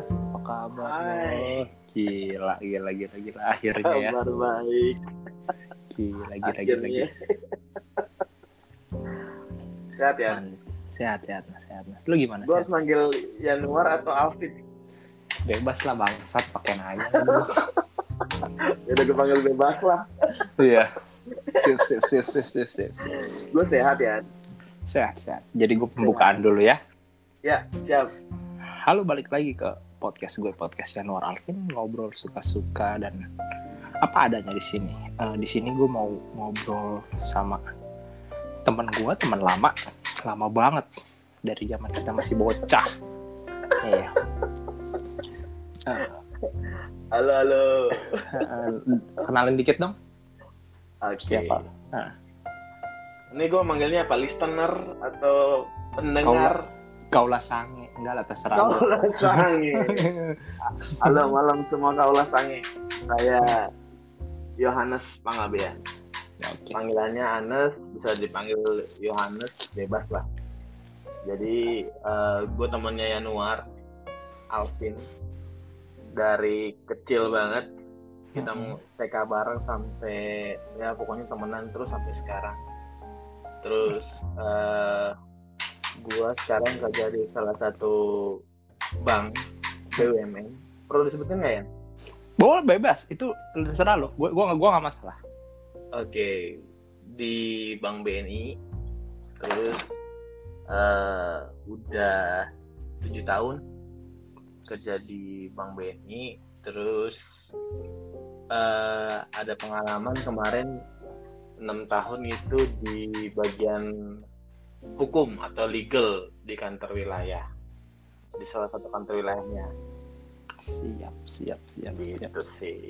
Nas, apa kabar? Hai. Gila, gila, gila, gila. Akhirnya ya. Kabar baik. Gila, gila, gila, gila. Sehat ya. Man, Sehat, sehat, Nas, sehat, Nas. Lu gimana? Gue harus Sehat? manggil Januar atau Alvin. Bebas lah bangsat, pakai nanya. Ya udah gue panggil bebas lah. Iya. Sip, sip, sip, sip, sip, sip, sip. Gue sehat ya. Sehat, sehat. Jadi gue pembukaan dulu ya. Ya, siap. Halo, balik lagi ke podcast gue, podcast Januar Alvin, ngobrol suka-suka dan apa adanya di sini. Eh, di sini gue mau ngobrol sama teman gue, teman lama, lama banget dari zaman kita masih bocah. Iya. Eh, Halo, halo. eh, kenalin dikit dong, Oke. siapa? Ini gue manggilnya apa? Listener atau pendengar? Kaulah sange, enggak lah terserah. Kaulah sange. Halo malam semua kaulah sange. Saya Yohanes Pangabean. Ya, Oke. Panggilannya Anes, bisa dipanggil Yohanes, bebas lah. Jadi gue temennya Yanuar, Alvin. Dari kecil banget kita mau TK bareng sampai ya pokoknya temenan terus sampai sekarang. Terus eh gua sekarang kerja di salah satu bank BUMN. Perlu disebutin nggak ya? Boleh bebas, itu terserah lo. Gue gua, gua gak masalah. Oke, di Bank BNI, terus eh, udah tujuh tahun kerja di Bank BNI, terus eh, ada pengalaman kemarin enam tahun itu di bagian hukum atau legal di kantor wilayah, di salah satu kantor wilayahnya. Siap, siap, siap, siap. Gitu sih.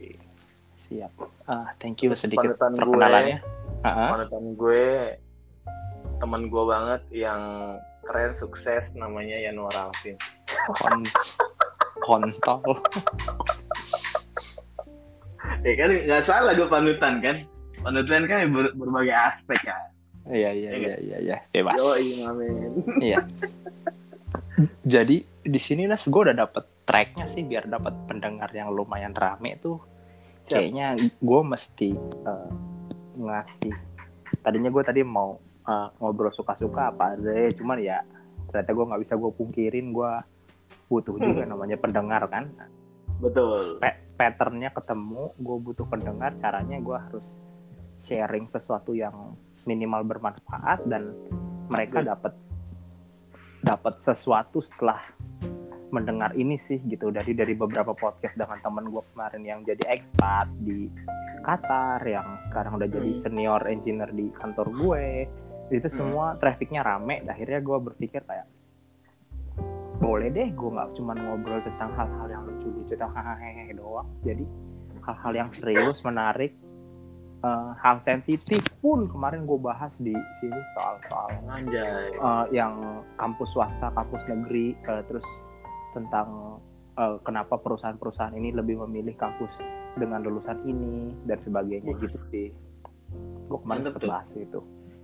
Siap. Ah, thank you sedikit gue- perkenalannya. Ah, ah. Panutan gue teman gue banget yang keren sukses namanya Yanuar Alvin. Kon kontol. Ya kan nggak salah gue panutan kan. Panutan kan ber- berbagai aspek ya. Iya, iya, iya, iya, iya. Bebas. Yo amin. Iya. Jadi di sini Nas gue udah dapet tracknya sih biar dapat pendengar yang lumayan rame tuh. Kayaknya gue mesti eh, ngasih. Tadinya gue tadi mau eh, ngobrol suka-suka apa aja, cuman ya ternyata gue nggak bisa gue pungkirin gue butuh juga namanya pendengar kan. Betul. pa- patternnya ketemu gue butuh pendengar caranya gue harus sharing sesuatu yang minimal bermanfaat dan mereka Betul. dapat dapat sesuatu setelah mendengar ini sih gitu dari dari beberapa podcast dengan temen gue kemarin yang jadi expat di Qatar yang sekarang udah jadi Hmm. senior engineer di kantor gue itu Hmm. semua trafficnya rame akhirnya gue berpikir kayak boleh deh gue nggak cuma ngobrol tentang hal-hal yang lucu-lucu atau hahaha doang jadi hal-hal yang serius menarik eh, hal sensitif pun kemarin gue bahas di sini soal-soal Anjay. eh, yang kampus swasta kampus negeri eh, terus tentang eh, kenapa perusahaan-perusahaan ini lebih memilih kampus dengan lulusan ini dan sebagainya Wah. gitu sih. Gue kemarin sempat bahas itu.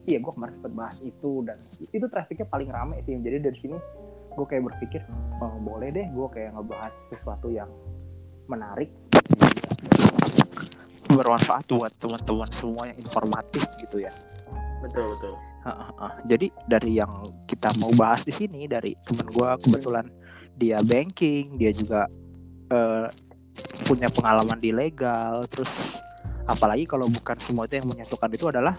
Iya gue kemarin sempat bahas itu dan itu trafficnya paling rame sih. Jadi dari sini gue kayak berpikir oh, boleh deh gue kayak ngebahas sesuatu yang menarik bermanfaat buat teman-teman semua yang informatif gitu ya. Betul betul. Jadi dari yang kita mau bahas di sini dari temen gue kebetulan dia banking, dia juga eh, punya pengalaman di legal, terus apalagi kalau bukan semua itu yang menyatukan itu adalah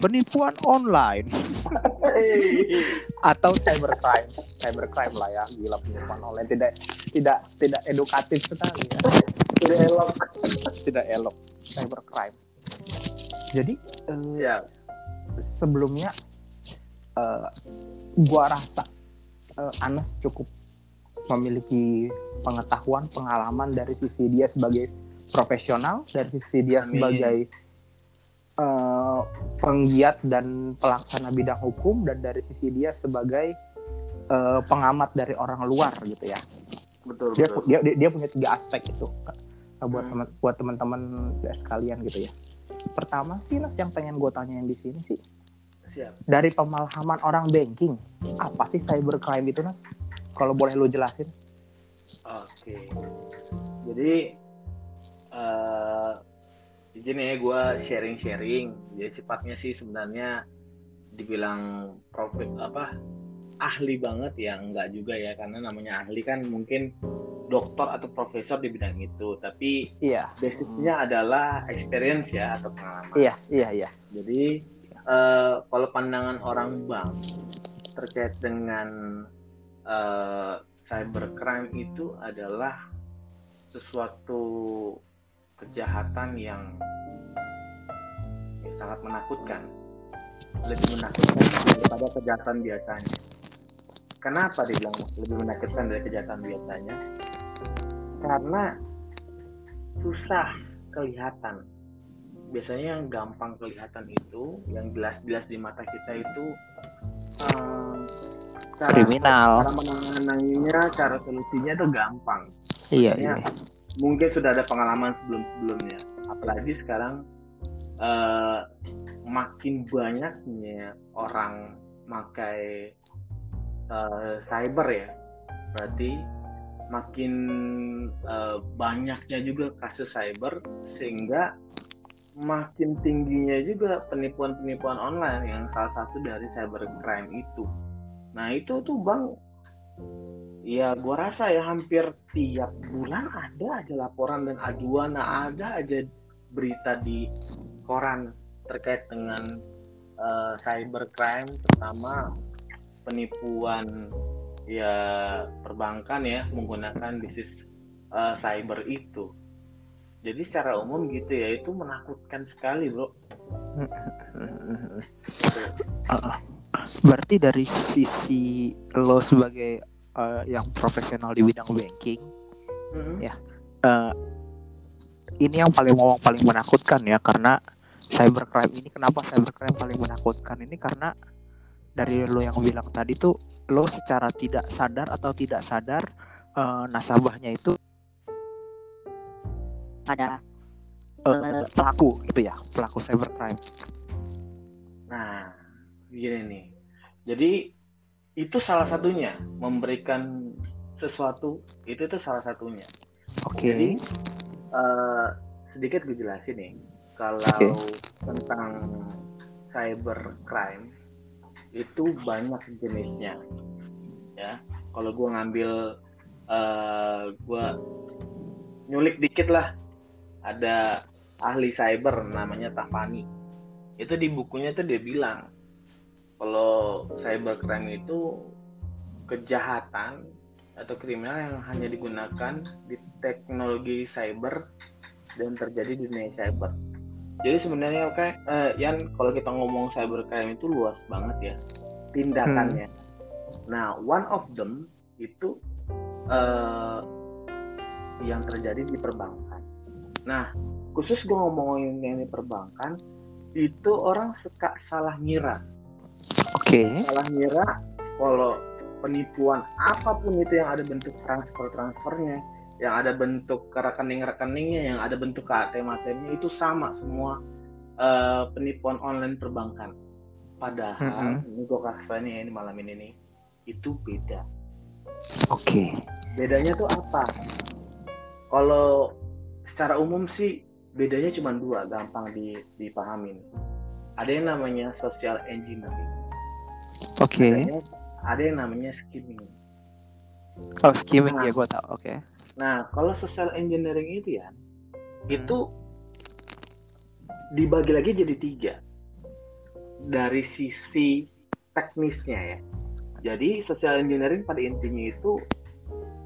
penipuan online. Atau cybercrime, cybercrime lah ya, gila penipuan online. Tidak tidak tidak edukatif sekali ya, Tidak elok. tidak elok cybercrime. Jadi eh, Ya. sebelumnya eh, gua rasa eh, Anes cukup memiliki pengetahuan pengalaman dari sisi dia sebagai profesional dari sisi dia Amin. sebagai eh, penggiat dan pelaksana bidang hukum dan dari sisi dia sebagai eh, pengamat dari orang luar gitu ya Betul dia betul. dia, dia punya tiga aspek itu Nah, buat Hmm. teman buat teman-teman sekalian gitu ya pertama sih Nas yang pengen gue tanyain di sini sih Siap. dari pemahaman orang banking apa sih cybercrime itu Nas kalau boleh lu jelasin Oke. Jadi uh, izin ya gue sharing-sharing. Jadi sifatnya sih sebenarnya dibilang profit apa ahli banget ya enggak juga ya karena namanya ahli kan mungkin dokter atau profesor di bidang itu tapi iya. basicnya adalah experience ya atau pengalaman. Iya iya iya. Jadi uh, kalau pandangan orang bang terkait dengan uh, cybercrime itu adalah sesuatu kejahatan yang ya, sangat menakutkan. Lebih menakutkan daripada kejahatan biasanya kenapa dibilang lebih menakutkan dari kejahatan biasanya? Karena susah kelihatan. Biasanya yang gampang kelihatan itu yang jelas-jelas di mata kita itu um, cara, kriminal. cara menanganinya cara solusinya itu gampang. Iya, iya. mungkin sudah ada pengalaman sebelum sebelumnya apalagi sekarang uh, makin banyaknya orang pakai uh, cyber ya. Berarti makin uh, banyaknya juga kasus cyber sehingga makin tingginya juga penipuan-penipuan online yang salah satu dari cybercrime itu. Nah itu tuh bang, ya gua rasa ya hampir tiap bulan ada aja laporan dan aduan, nah ada aja berita di koran terkait dengan uh, cybercrime, terutama penipuan ya perbankan ya menggunakan bisnis uh, cyber itu. Jadi secara umum gitu ya itu menakutkan sekali bro. uh, berarti dari sisi lo sebagai uh, yang profesional di bidang banking mm-hmm. ya uh, ini yang paling ngomong paling menakutkan ya karena cybercrime ini kenapa cybercrime paling menakutkan ini karena dari lo yang bilang tadi tuh lo secara tidak sadar atau tidak sadar uh, nasabahnya itu ada uh, pelaku gitu ya pelaku cybercrime. Nah, gini nih. Jadi itu salah satunya memberikan sesuatu itu itu salah satunya. Oke. Okay. Jadi uh, sedikit gue jelasin nih kalau okay. tentang cyber crime itu banyak jenisnya ya. Kalau gue ngambil uh, gue nyulik dikit lah ada ahli cyber namanya Tafani itu di bukunya tuh dia bilang kalau cybercrime itu kejahatan atau kriminal yang hanya digunakan di teknologi cyber dan terjadi di dunia cyber. Jadi sebenarnya oke, okay, uh, Yan kalau kita ngomong cybercrime itu luas banget ya tindakannya. Hmm. Nah, one of them itu uh, yang terjadi di perbankan. Nah, khusus gue ngomongin yang di perbankan, itu orang suka salah ngira. Oke. Okay. Salah ngira kalau penipuan apa pun itu yang ada bentuk transfer transfernya, yang ada bentuk rekening rekeningnya, yang ada bentuk ATM ATM-nya itu sama semua uh, penipuan online perbankan. Padahal mm -hmm. ini gue kasih nih ini malam ini nih itu beda. Oke. Okay. Bedanya tuh apa? Kalau secara umum sih bedanya cuma dua gampang dipahami ada yang namanya social engineering oke okay. ada, yang namanya skimming oh skimming nah, ya gue tau oke. Okay. nah kalau social engineering itu ya hmm. itu dibagi lagi jadi tiga. Dari sisi teknisnya ya. Jadi social engineering pada intinya itu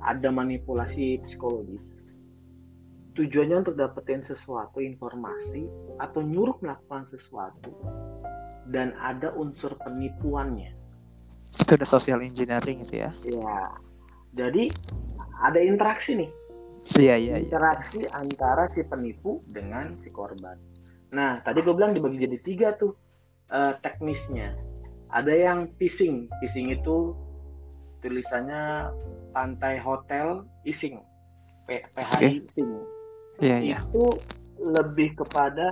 ada manipulasi psikologis. Tujuannya untuk dapetin sesuatu informasi atau nyuruh melakukan sesuatu dan ada unsur penipuannya. Itu ada social engineering itu ya? Ya jadi ada interaksi nih iya iya, iya. interaksi ya. antara si penipu dengan si korban nah tadi gue bilang dibagi jadi tiga tuh uh, teknisnya ada yang phishing phishing itu tulisannya pantai hotel ising PHI okay. ising yeah, yeah. itu lebih kepada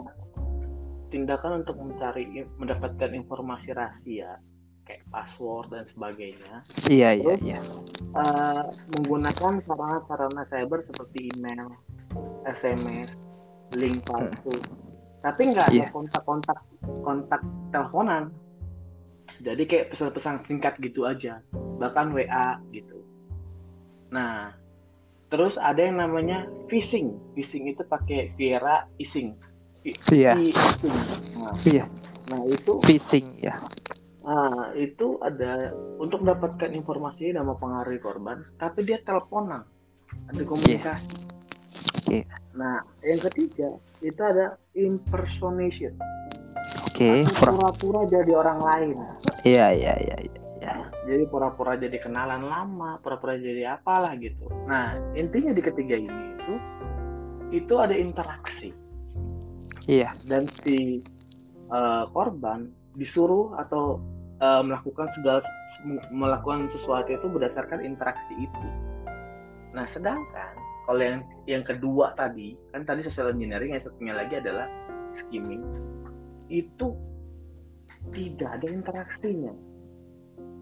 tindakan untuk mencari mendapatkan informasi rahasia kayak password dan sebagainya iya iya Terus, iya uh, menggunakan sarana-sarana cyber seperti email, SMS, link palsu. Tapi nggak ada Iya. kontak-kontak kontak teleponan. Jadi kayak pesan-pesan singkat gitu aja, bahkan WA gitu. Nah, terus ada yang namanya phishing. Phishing itu pakai Viera Ising. iya. Nah, iya nah itu phishing ya Nah, itu ada untuk dapatkan informasi nama pengaruhi korban, tapi dia teleponan, ada komunikasi. Oke. Nah, yang ketiga itu ada impersonation, oke pura pura-pura jadi orang lain. iya iya iya iya Jadi pura-pura jadi kenalan lama, pura-pura jadi apalah gitu. Nah, intinya di ketiga ini itu itu ada interaksi iya dan si eh, korban disuruh atau eh, melakukan segala melakukan sesuatu itu berdasarkan interaksi itu. Nah, sedangkan kalau yang yang kedua tadi kan tadi social engineering yang satunya lagi adalah skimming itu tidak ada interaksinya,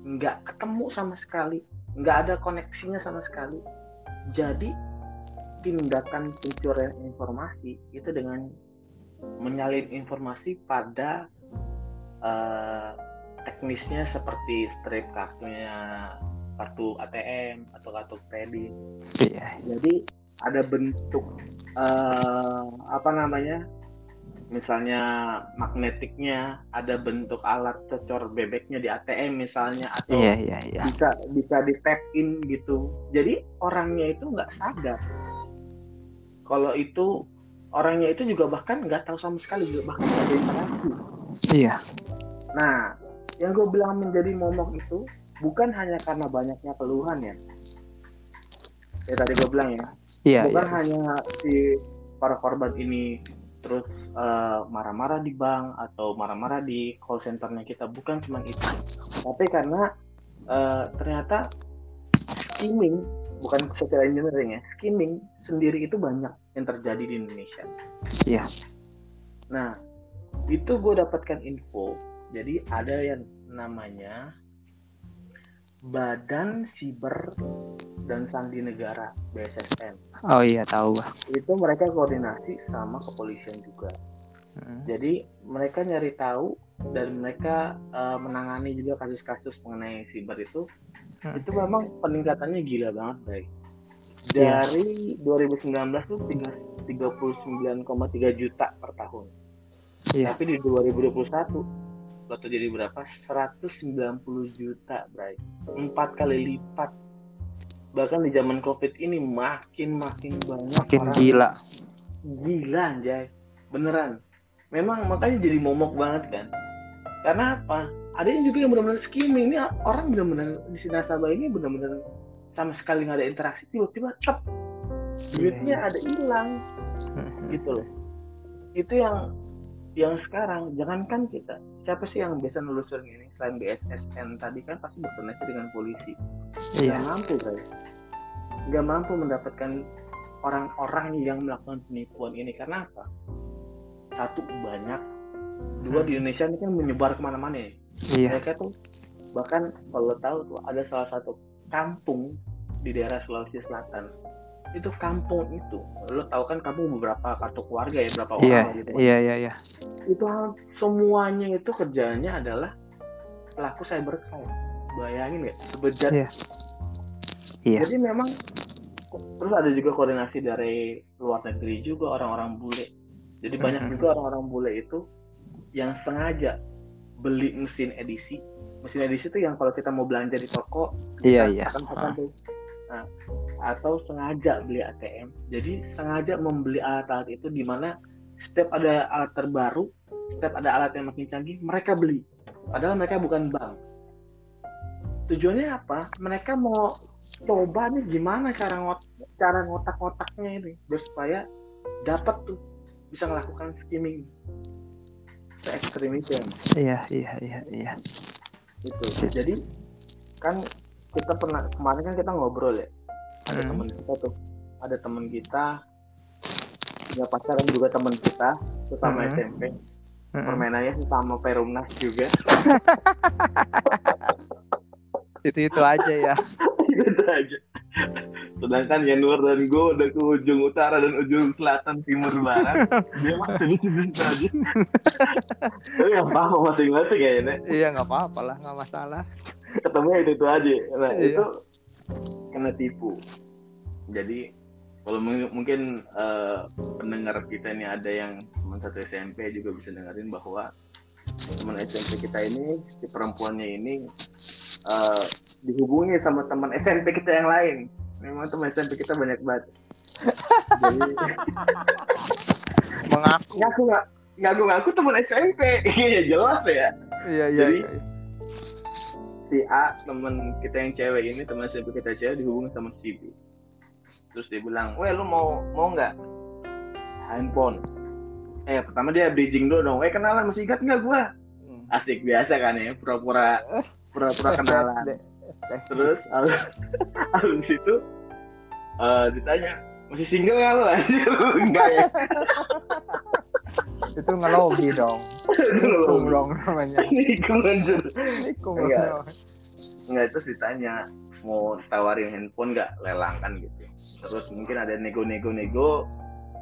nggak ketemu sama sekali, nggak ada koneksinya sama sekali. Jadi tindakan pencurian informasi itu dengan menyalin informasi pada eh, teknisnya seperti strip kartunya kartu ATM atau kartu kredit. iya Jadi ada bentuk eh, apa namanya? Misalnya magnetiknya, ada bentuk alat cocor bebeknya di ATM misalnya atau iya iya iya bisa bisa di tap in gitu. Jadi orangnya itu nggak sadar. Kalau itu orangnya itu juga bahkan nggak tahu sama sekali juga bahkan nggak ada interaksi. iya Nah, yang gue bilang menjadi momok itu bukan hanya karena banyaknya keluhan ya. Ya tadi gue bilang ya, iya bukan iya hanya si para korban ini terus eh, marah-marah di bank atau marah-marah di call centernya kita bukan cuma itu, tapi karena eh, ternyata skimming bukan social engineering ya, skimming sendiri itu banyak yang terjadi di Indonesia. Iya. Nah, itu gue dapatkan info. Jadi ada yang namanya Badan Siber dan Sandi Negara BSSN. oh iya tahu Itu mereka koordinasi sama kepolisian juga. Hmm. Jadi mereka nyari tahu dan mereka eh, menangani juga kasus-kasus mengenai siber itu. Hmm. Itu memang peningkatannya gila banget, baik. Iya. Dari 2019 tuh tiga- 39,3 juta per tahun. iya Tapi di 2021 lo tuh jadi berapa? 190 juta, Bray. Empat kali lipat. Bahkan di zaman Covid ini makin makin banyak makin orang gila gila anjay. Beneran. Memang makanya jadi momok banget kan. Karena apa? Ada yang juga yang benar-benar skimming. Ini orang benar-benar di sini nasabah ini benar-benar sama sekali nggak ada interaksi tiba-tiba cep duitnya Iya, ada hilang Hmm. gitu loh itu yang yang sekarang jangankan kita siapa sih yang biasa nelusurin ini? Selain BSSN tadi kan pasti berkoordinasi dengan polisi. Iya. Nggak mampu guys nggak mampu mendapatkan orang-orang yang melakukan penipuan ini. Karena apa? Satu banyak. Dua di Indonesia ini kan menyebar ke mana-mana ya. Iya. Mereka tuh bahkan kalau tahu tuh ada salah satu kampung di daerah Sulawesi Selatan itu kampung itu lo tahu kan kampung beberapa kartu keluarga ya berapa iya orang gitu iya iya iya itu hal- semuanya itu kerjanya adalah pelaku cybercrime bayangin nggak sebejat Iya. Iya. jadi memang terus ada juga koordinasi dari luar negeri juga orang-orang bule jadi banyak Mhm. juga orang-orang bule itu yang sengaja beli mesin edisi mesin edisi itu yang kalau kita mau belanja di toko Iya, kita iya. Ah. tuh. Nah, atau sengaja beli ATM jadi sengaja membeli alat-alat itu di mana setiap ada alat terbaru setiap ada alat yang makin canggih mereka beli. Padahal mereka bukan bank. Tujuannya apa? Mereka mau coba nih gimana cara ngot cara ngotak-ngotaknya ini biar supaya dapat tuh bisa melakukan skimming. Se ekstrim itu ya. iya iya iya. Iya itu jadi kan kita pernah kemarin kan kita ngobrol ya ada Hmm. teman kita tuh. Ada teman kita. Punya pacar dan juga teman kita. Sesama Hmm. SMP Mm-mm. permainannya sesama Perumnas juga. Itu itu aja ya. Itu aja. Sedangkan Yanuar dan gue udah ke ujung utara dan ujung selatan timur barat. Dia masih di situ aja. Tapi nggak apa-apa masing-masing kayaknya. Iya nggak apa-apa lah nggak masalah. Ketemu itu itu aja. Nah Iya. itu kena tipu. Jadi kalau mung- mungkin eh, pendengar kita ini ada yang teman satu SMP juga bisa dengerin bahwa teman SMP kita ini si perempuannya ini eh, dihubungi sama teman SMP kita yang lain. Memang teman SMP kita banyak banget. Jadi mengaku. Ngaku nggak ngaku ngaku teman SMP iya jelas ya. Iya iya Jadi- iya si A teman kita yang cewek ini teman SMP kita cewek dihubungi sama si B. Terus dia bilang weh lu mau mau nggak? Handphone. Eh pertama dia bridging dulu dong. Weh kenalan masih ingat nggak gua? Hmm. asik biasa kan ya pura-pura pura-pura kenalan. Terus habis itu eh, ditanya masih single nggak lu? Enggak ya. Itu ngelobi dong. Nikung dong namanya. Ini kemanjur nikung Enggak itu ditanya mau tawarin handphone nggak lelang kan gitu. Terus mungkin ada nego-nego-nego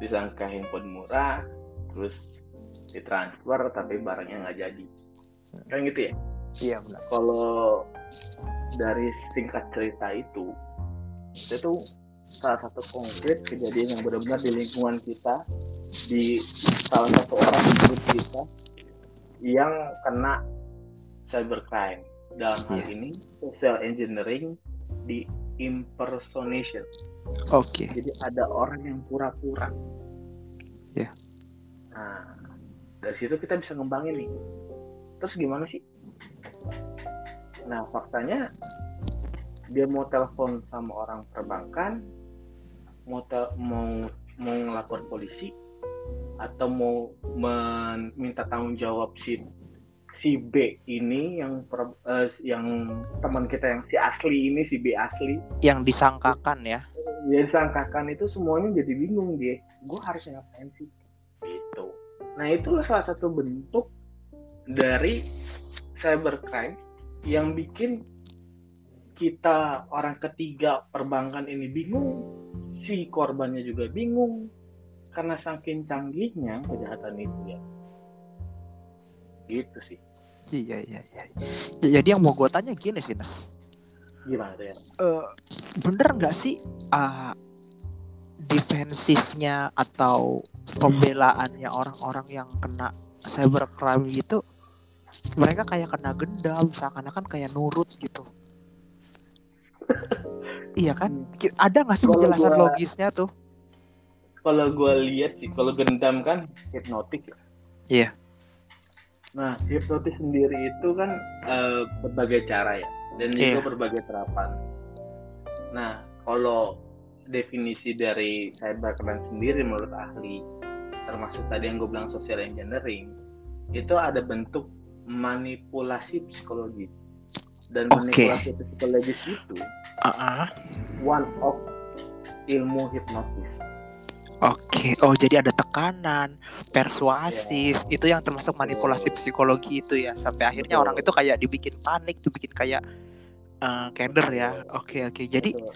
disangka handphone murah, terus ditransfer tapi barangnya nggak jadi. Kan gitu ya. iya benar Kalau dari singkat cerita itu, itu tuh salah satu konkret kejadian yang benar-benar di lingkungan kita, di salah satu orang di grup kita yang kena cybercrime. Dalam hal Iya. ini social engineering di impersonation. oke Jadi ada orang yang pura-pura. Iya. Nah, dari situ kita bisa ngembangin nih. Terus gimana sih? Nah, faktanya dia mau telepon sama orang perbankan, mau tel- mau mau ngelapor polisi atau mau meminta tanggung jawab si si B ini yang per- eh, yang teman kita yang si asli ini si B asli. Yang disangkakan ya? Dia disangkakan itu semuanya jadi bingung dia. Gue harus ngapain sih? Gitu. Nah itulah salah satu bentuk dari cybercrime yang bikin kita orang ketiga perbankan ini bingung si korbannya juga bingung karena saking canggihnya kejahatan itu ya. Gitu sih iya iya iya. Ya, jadi yang mau gue tanya gini sih Nes gimana tuh ya Eh, bener nggak sih ah, defensifnya atau pembelaannya orang-orang yang kena cybercrime gitu mereka kayak kena gendam seakan-akan kayak nurut gitu. Iya kan? Ada nggak sih penjelasan gua- logisnya tuh? Kalau gue lihat sih kalau gendam kan hipnotik ya. Iya. Nah hipnotis sendiri itu kan eh, berbagai cara ya dan Iya. juga berbagai terapan. Nah kalau definisi dari cybercrime sendiri menurut ahli termasuk tadi yang gue bilang social engineering itu ada bentuk manipulasi psikologi dan Oke. manipulasi psikologis itu Ah, ah. one of ilmu hipnotis. Oke, oh jadi ada tekanan, persuasif, itu yang termasuk manipulasi psikologi itu ya, sampai akhirnya Betul. orang itu kayak dibikin panik, dibikin kayak eh, keder ya. Oke oke, jadi Betul.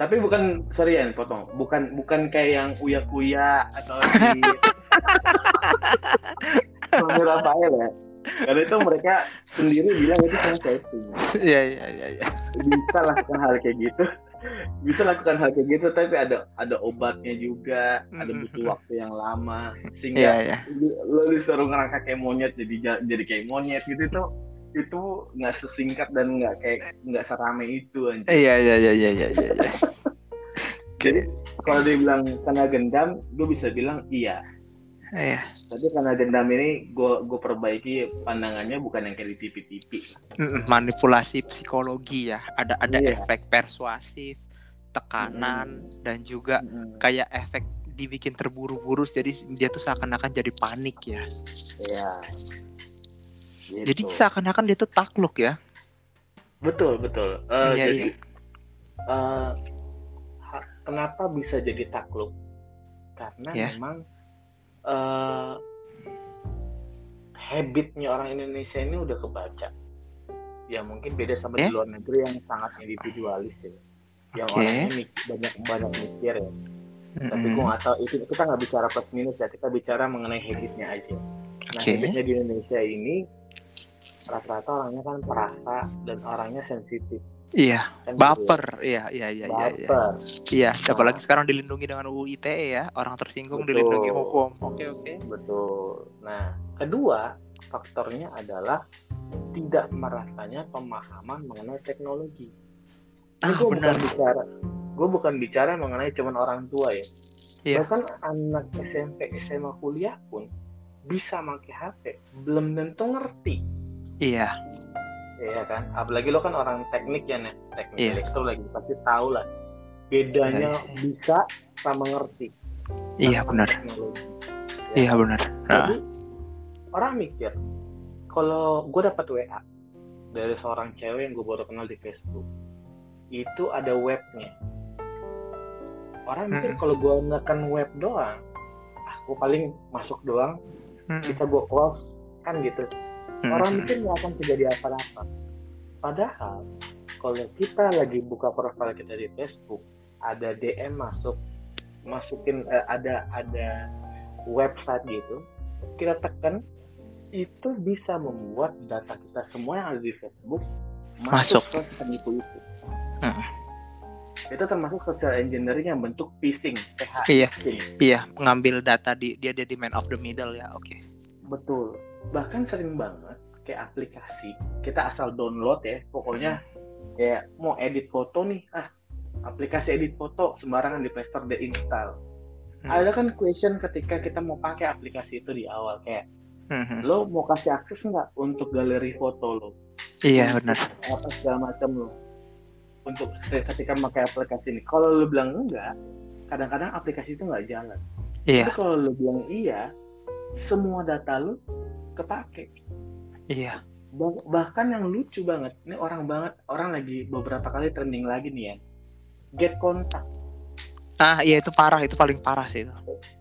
tapi bukan sorry ya potong bukan bukan kayak yang uya kuya atau di Rafael ya karena itu mereka sendiri bilang itu kan testing Iya iya iya. iya. bisa lakukan hal kayak gitu bisa lakukan hal kayak gitu tapi ada ada obatnya juga ada Mm, butuh mm, mm. waktu yang lama Iya sehingga iya. lo disuruh ngerangkak kayak monyet jadi ja- jadi kayak monyet gitu tuh itu nggak sesingkat dan nggak kayak nggak serame itu anjir. Iya iya iya iya iya. iya, iya. Jadi kalau dia bilang kena gendam, gue bisa bilang iya. Iya. Tapi karena dendam ini gue gue perbaiki pandangannya bukan yang kayak di. Mm, Manipulasi psikologi ya. Ada ada Iya. efek persuasif, tekanan dan juga kayak efek dibikin terburu-buru jadi dia tuh seakan-akan jadi panik ya. Iya. Gitu. Jadi seakan-akan dia tuh takluk ya. betul betul. Eh, Iya, jadi eh, ha- kenapa bisa jadi takluk? Karena Ya. memang eh, habitnya orang Indonesia ini udah kebaca ya mungkin beda sama di Eh? luar negeri yang sangat individualis ya yang Oke. orangnya mik- banyak banyak mikir ya tapi Mm-mm. gue nggak tahu itu kita nggak bicara plus minus ya kita bicara mengenai habitnya aja nah Oke. habitnya di Indonesia ini rata-rata orangnya kan perasa dan orangnya sensitif Iya, kan gitu ya. baper. Iya, iya, iya, iya. Iya, Iya, Nah. apalagi sekarang dilindungi dengan UU ITE ya. Orang tersinggung Betul. dilindungi hukum. Oke, oke. betul nah kedua faktornya adalah tidak merasanya pemahaman mengenai teknologi ini Ah, gue benar. bukan bicara gue bukan bicara mengenai cuman orang tua ya Iya. bahkan anak SMP SMA kuliah pun bisa pakai HP belum tentu ngerti Iya, Iya kan, apalagi lo kan orang teknik ya nih, teknik Iya. elektro lagi pasti tahu lah bedanya Iya, bisa sama ngerti. iya tentang benar. teknologi. Iya benar. Nah, Jadi orang mikir kalau gue dapat WA dari seorang cewek yang gue baru kenal di Facebook, itu ada webnya. Orang mikir Mm-mm. kalau gue ngekan web doang, aku paling masuk doang, mm-mm, bisa gue close kan gitu. Orang mikir nggak akan terjadi apa-apa. Padahal kalau kita lagi buka profil kita di Facebook, ada DM masuk, masukin eh, ada ada website gitu, kita tekan itu bisa membuat data kita semua yang ada di Facebook masuk, Masuk. ke penipu itu. Hmm. Itu termasuk social engineering yang bentuk phishing, PH. Iya. phishing. Iya, mengambil data di dia dia di man of the middle ya. Oke. Betul. Bahkan sering banget kayak aplikasi kita asal download ya, pokoknya kayak mau edit foto nih, ah aplikasi edit foto sembarangan di Play Store dia install. Hmm. Ada kan question ketika kita mau pakai aplikasi itu di awal kayak Mhm. lo mau kasih akses nggak untuk galeri foto lo, Iya benar. apa segala macam lo untuk ketika memakai aplikasi ini. Kalau lo bilang enggak, kadang-kadang aplikasi itu nggak jalan. Iya, Tapi kalau lo bilang iya, semua data lo kepake. iya. Bah- bahkan yang lucu banget ini orang banget orang lagi beberapa kali trending lagi nih ya get kontak Ah, iya itu parah, itu paling parah sih itu.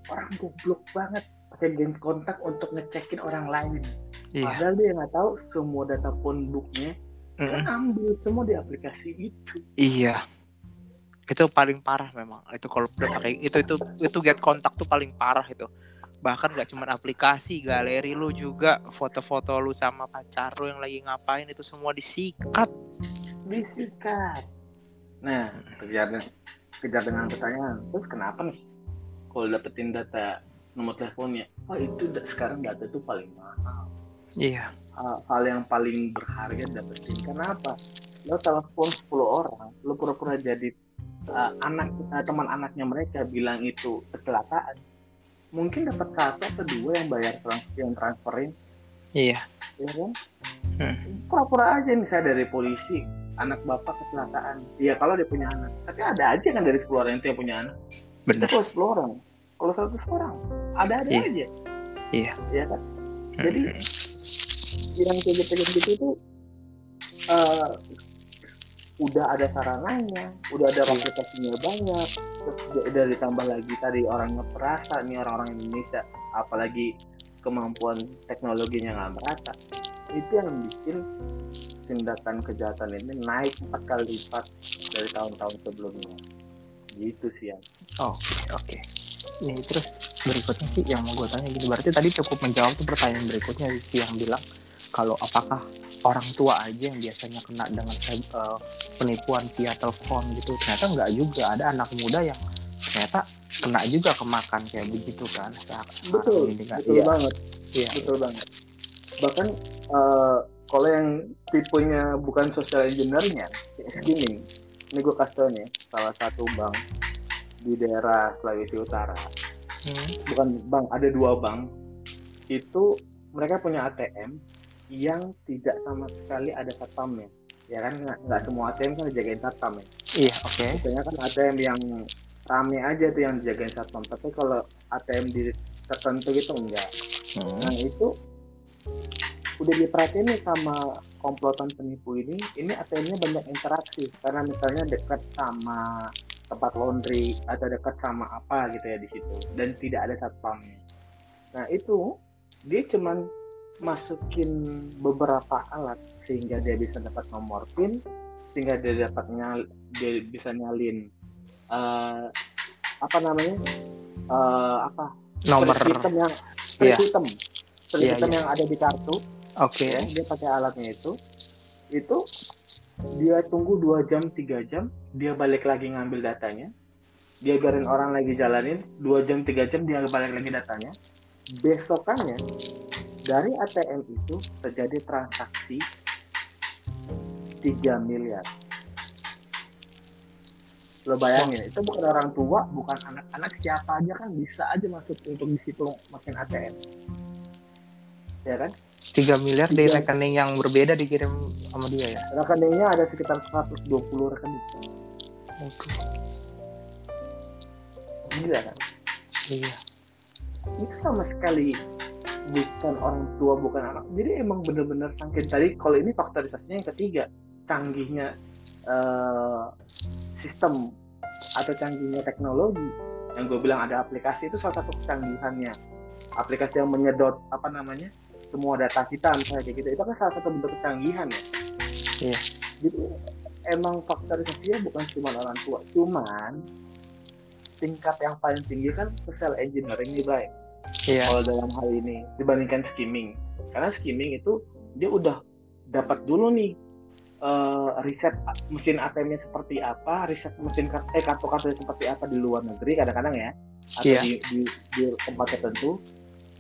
orang goblok banget pakai get kontak untuk ngecekin orang lain Iya. padahal dia nggak tahu semua data phone booknya Mm-mm. ambil semua di aplikasi itu Iya. Itu paling parah memang. Itu kalau udah pakai itu itu itu get kontak tuh paling parah itu. Bahkan gak cuma aplikasi, galeri lu juga, foto-foto lu sama pacar lu yang lagi ngapain itu semua disikat. disikat. Nah kejar kejar dengan pertanyaan terus kenapa nih? Kalau dapetin data nomor teleponnya oh itu da- sekarang data itu paling mahal. Iya. hal, hal yang paling berharga dapetin kenapa? Lo telepon 10 orang lo pura-pura jadi uh, anak uh, teman anaknya mereka bilang itu kecelakaan mungkin dapat satu atau dua yang bayar transfer yang transferin Iya. ya kan Hmm. pura-pura aja misalnya dari polisi anak bapak kecelakaan iya kalau dia punya anak tapi ada aja kan dari 10 orang itu yang punya anak Bener. kalau 10 orang kalau 100 orang ada ada Iya. aja Iya. ya kan jadi yang kayak gitu gitu itu eh, udah ada sarananya, udah ada aplikasinya banyak, terus udah- udah ditambah lagi tadi orangnya perasa nih orang-orang Indonesia, apalagi kemampuan teknologinya nggak merata, itu yang bikin tindakan kejahatan ini naik empat kali lipat dari tahun-tahun sebelumnya. Gitu sih ya. Oke, oke. Nih terus berikutnya sih yang mau gue tanya gini, berarti tadi cukup menjawab tuh pertanyaan berikutnya sih yang bilang kalau apakah orang tua aja yang biasanya kena dengan eh, penipuan via telepon gitu, ternyata nggak juga ada anak muda yang ternyata kena juga kemakan kayak begitu kan? Betul, ini kan. betul Iya, banget. iya. betul banget bahkan eh, kalau yang tipenya bukan social kayak skimming ini gue kasih tau nih salah satu bank di daerah Sulawesi Utara Hmm, bukan bank ada dua bank itu mereka punya ATM yang tidak sama sekali ada satpamnya ya. Kan nggak semua ATM kan dijagain satpam ya. Iya, oke. biasanya kan ATM yang rame aja tuh yang dijagain satpam. Tapi kalau ATM di tertentu gitu enggak. Hmm, Nah itu udah diperhatiin nih sama komplotan penipu ini, ini ATM-nya banyak interaksi. Karena misalnya dekat sama tempat laundry atau dekat sama apa gitu ya di situ. Dan tidak ada satpamnya. Nah itu dia cuman masukin beberapa alat sehingga dia bisa dapat nomor PIN, sehingga dia dapat nyal, dia bisa nyalin uh, apa namanya uh, apa? Nomor. Sistem yang Iya. sistem sistem iya. yang ada di kartu. Oke. Ya, dia pakai alatnya itu. Itu dia tunggu dua jam tiga jam dia balik lagi ngambil datanya. Dia biarin orang lagi jalanin dua jam tiga jam dia balik lagi datanya. Besokannya dari ATM itu terjadi transaksi 3 miliar. Lo bayangin itu bukan orang tua bukan anak-anak siapa aja kan bisa aja masuk untuk di situ makin ATM ya kan? 3 miliar di Tiga. rekening yang berbeda dikirim sama dia ya? Rekeningnya ada sekitar 120 rekening. Gila kan? Iya. Itu sama sekali bukan orang tua bukan anak. Jadi emang bener-bener sangkin tadi kalau ini faktorisasinya yang ketiga canggihnya eh, sistem atau canggihnya teknologi. Yang gue bilang ada aplikasi itu salah satu kecanggihannya. Aplikasi yang menyedot apa namanya semua data kita misalnya kayak gitu. Itu kan salah satu bentuk kecanggihan ya. Iya. jadi emang faktorisasinya bukan cuma orang tua. Cuman tingkat yang paling tinggi kan social engineering nih baik iya. kalau dalam hal ini dibandingkan skimming. Karena skimming itu dia udah dapat dulu nih eh, riset mesin ATM-nya seperti apa riset mesin eh kartu kartu seperti apa di luar negeri kadang-kadang ya atau Iya. di, di, di tempat tertentu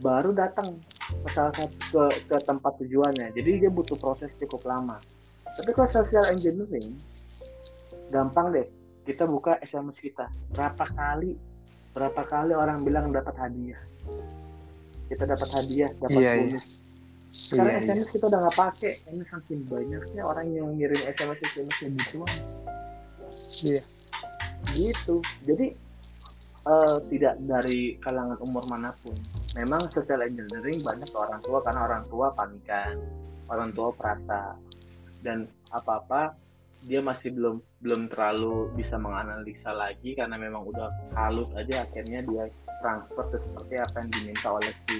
baru datang ke salah satu ke, ke tempat tujuannya. Jadi dia butuh proses cukup lama. Tapi kalau social engineering gampang deh. Kita buka SMS kita. Berapa kali berapa kali orang bilang dapat hadiah kita dapat hadiah dapat Iya, iya. bonus. Sekarang iya. Iya SMS kita udah nggak pakai. Ini saking banyaknya orang yang ngirim SMS SMS yang gitu Iya. gitu. Jadi eh, tidak dari kalangan umur mana pun. Memang social engineering banyak ke orang tua karena orang tua panikan. Orang tua perasa. Dan apa apa dia masih belum belum terlalu bisa menganalisa lagi karena memang udah halus aja akhirnya dia transfer seperti apa yang diminta oleh si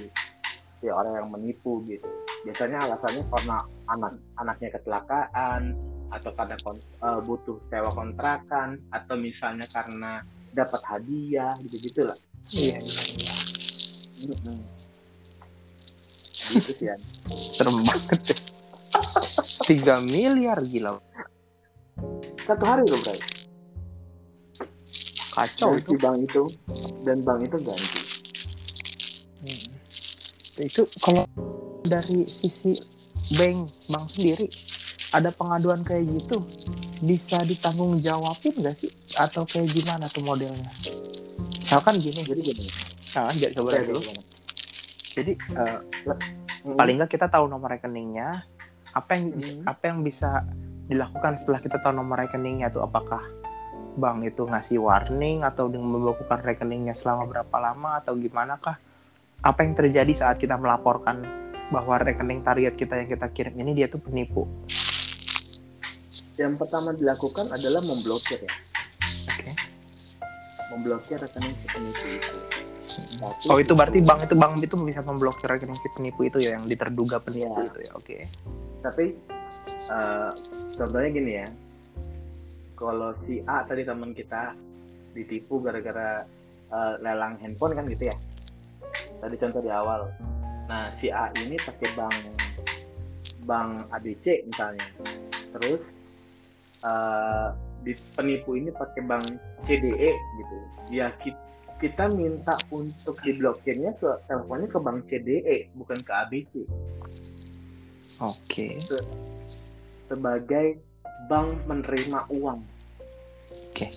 si orang yang menipu gitu. Biasanya alasannya karena anak anaknya kecelakaan atau karena kon- eh, butuh sewa kontrakan atau misalnya karena dapat hadiah gitu gitulah iya. Iya iya. gitu sih serem banget deh 3 miliar gila. Satu hari loh bro kacau dari itu si bank itu. Dan bank itu ganti. Hmm. itu kalau dari sisi bank bank sendiri ada pengaduan kayak gitu bisa ditanggung jawabin nggak sih? Atau kayak gimana tuh modelnya? Misalkan gini. Jadi gini. Nah, jadi coba dulu. gimana? jadi eh, Hmm, paling nggak kita tahu nomor rekeningnya apa yang Hmm. apa yang bisa dilakukan setelah kita tahu nomor rekeningnya tuh apakah bank itu ngasih warning atau dengan membekukan rekeningnya selama berapa lama atau gimana kah apa yang terjadi saat kita melaporkan bahwa rekening target kita yang kita kirim ini dia tuh penipu? Yang pertama dilakukan adalah memblokir ya. Oke. Memblokir rekening si penipu itu. Oh itu berarti bank itu bank itu bisa memblokir rekening si penipu itu ya yang diterduga penipu Iya. itu ya oke. Tapi eh, contohnya gini ya kalau si A tadi teman kita ditipu gara-gara eh, lelang handphone kan gitu ya? Tadi contoh di awal. Nah si A ini pakai bank bank ABC misalnya. Terus eh, di penipu ini pakai bank CDE gitu. Ya ki- kita minta untuk diblokirnya ke teleponnya ke bank CDE bukan ke ABC oke. Sebagai bank menerima uang. Oke.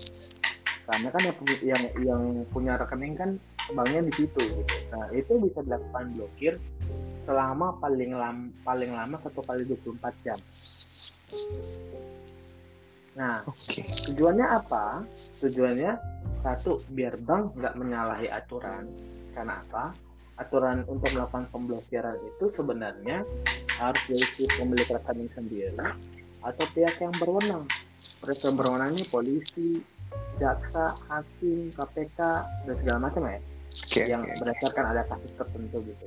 Karena kan yang, punya- yang yang punya rekening kan banknya di situ. Gitu. Nah itu bisa dilakukan blokir selama paling lama paling lama satu kali 24 jam. Nah oke tujuannya apa? Tujuannya satu biar bank nggak menyalahi aturan. Karena apa? Aturan untuk melakukan pemblokiran itu sebenarnya harus dari si pemilik rekening sendiri atau pihak yang berwenang. Pihak yang berwenang ini polisi, jaksa, hakim, KPK dan segala macam ya, oke yang oke. berdasarkan ada kasus tertentu gitu.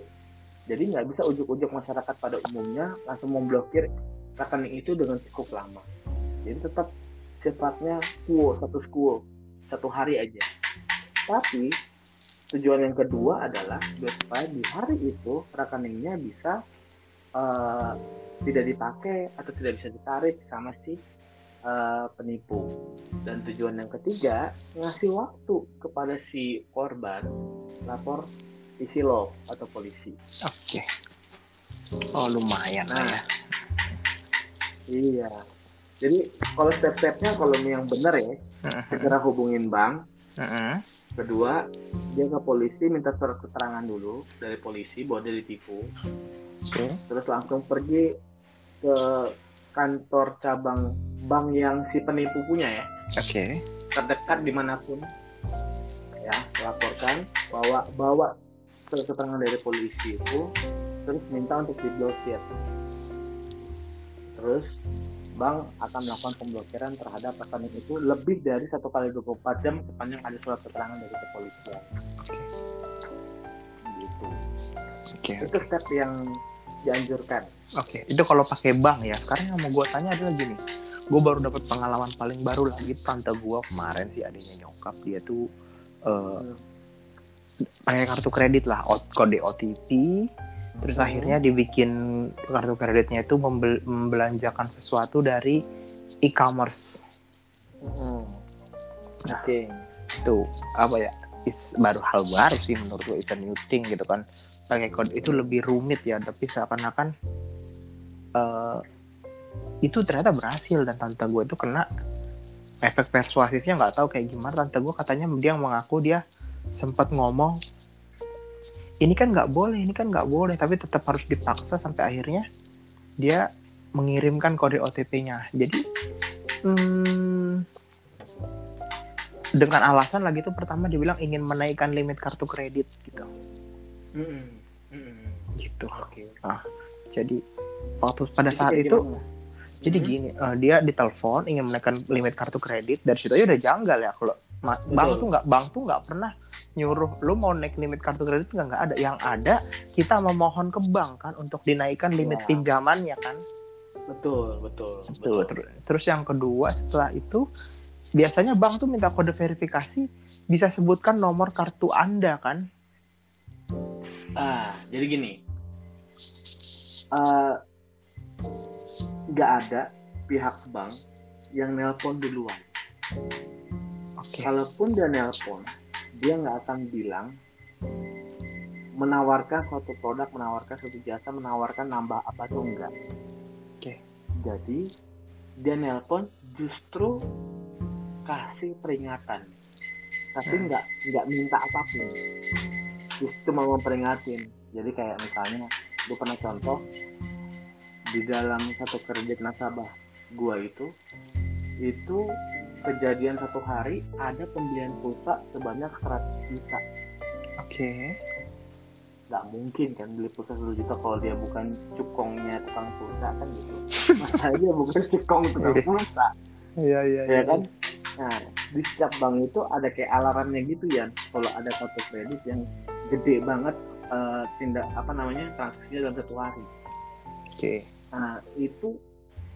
jadi nggak bisa ujuk-ujuk masyarakat pada umumnya langsung memblokir rekening itu dengan cukup lama jadi tetap sifatnya quo satu quo satu hari aja tapi tujuan yang kedua adalah supaya di hari itu rekeningnya bisa uh, tidak dipakai atau tidak bisa ditarik sama si uh, penipu dan tujuan yang ketiga ngasih waktu kepada si korban lapor isi lo atau polisi. Oke. Okay. Oh lumayan nah, ya. Iya. Jadi kalau step-stepnya kalau yang benar ya, uh-huh. segera hubungin bank. Uh-huh. Kedua, dia ke polisi minta surat keterangan dulu dari polisi bahwa dia ditipu. Okay. Terus langsung pergi ke kantor cabang bank yang si penipu punya ya. Oke. Okay. Terdekat di mana pun. Ya, laporkan bawa bawa keterangan dari polisi itu terus minta untuk diblokir terus bank akan melakukan pemblokiran terhadap rekening itu lebih dari satu kali 24 jam sepanjang ada surat keterangan dari kepolisian gitu okay. itu step yang dianjurkan oke okay. itu kalau pakai bank ya sekarang yang mau gue tanya adalah gini gue baru dapat pengalaman paling baru lagi tante gue kemarin sih adanya nyokap dia tuh uh, hmm pakai kartu kredit lah kode OTP terus hmm. akhirnya dibikin kartu kreditnya itu membel membelanjakan sesuatu dari e-commerce hmm. nah okay. itu apa ya is baru hal baru sih menurut gue is a new thing gitu kan. Pakai kode itu lebih rumit ya tapi seakan-akan uh, itu ternyata berhasil dan tante gue itu kena efek persuasifnya nggak tahu kayak gimana. Tante gue katanya dia mengaku dia sempat ngomong ini kan nggak boleh ini kan nggak boleh tapi tetap harus dipaksa sampai akhirnya dia mengirimkan kode OTP-nya jadi hmm, dengan alasan lagi itu pertama dibilang ingin menaikkan limit kartu kredit gitu mm -hmm. gitu okay. nah, jadi waktu pada jadi saat itu gimana? jadi mm -hmm. gini uh, dia ditelepon ingin menaikkan limit kartu kredit dari situ aja udah janggal ya kalau bank tuh nggak bank tuh nggak pernah nyuruh lu mau naik limit kartu kredit nggak nggak ada yang ada kita memohon ke bank kan untuk dinaikkan limit ya. pinjamannya kan betul betul betul, betul. terus yang kedua setelah itu biasanya bank tuh minta kode verifikasi bisa sebutkan nomor kartu anda kan ah jadi gini uh, nggak ada pihak bank yang nelpon duluan Okay. Kalaupun dia nelpon, dia nggak akan bilang menawarkan suatu produk, menawarkan suatu jasa, menawarkan nambah apa tuh enggak. Oke. Okay. Jadi dia nelpon justru kasih peringatan, tapi hmm. nggak nggak minta apa pun, mau memperingatin. Jadi kayak misalnya, gue pernah contoh di dalam satu kredit nasabah gua itu itu kejadian satu hari ada pembelian pulsa sebanyak 100 juta. Oke. Okay. Gak mungkin kan beli pulsa 10 juta kalau dia bukan cukongnya tukang pulsa kan gitu. Masa dia bukan cukong tukang iya. pulsa. Iya iya. Ya kan. Nah di setiap bank itu ada kayak alarmnya gitu ya. Kalau ada kartu kredit yang gede banget uh, tindak apa namanya transaksinya dalam satu hari. Oke. Okay. Nah itu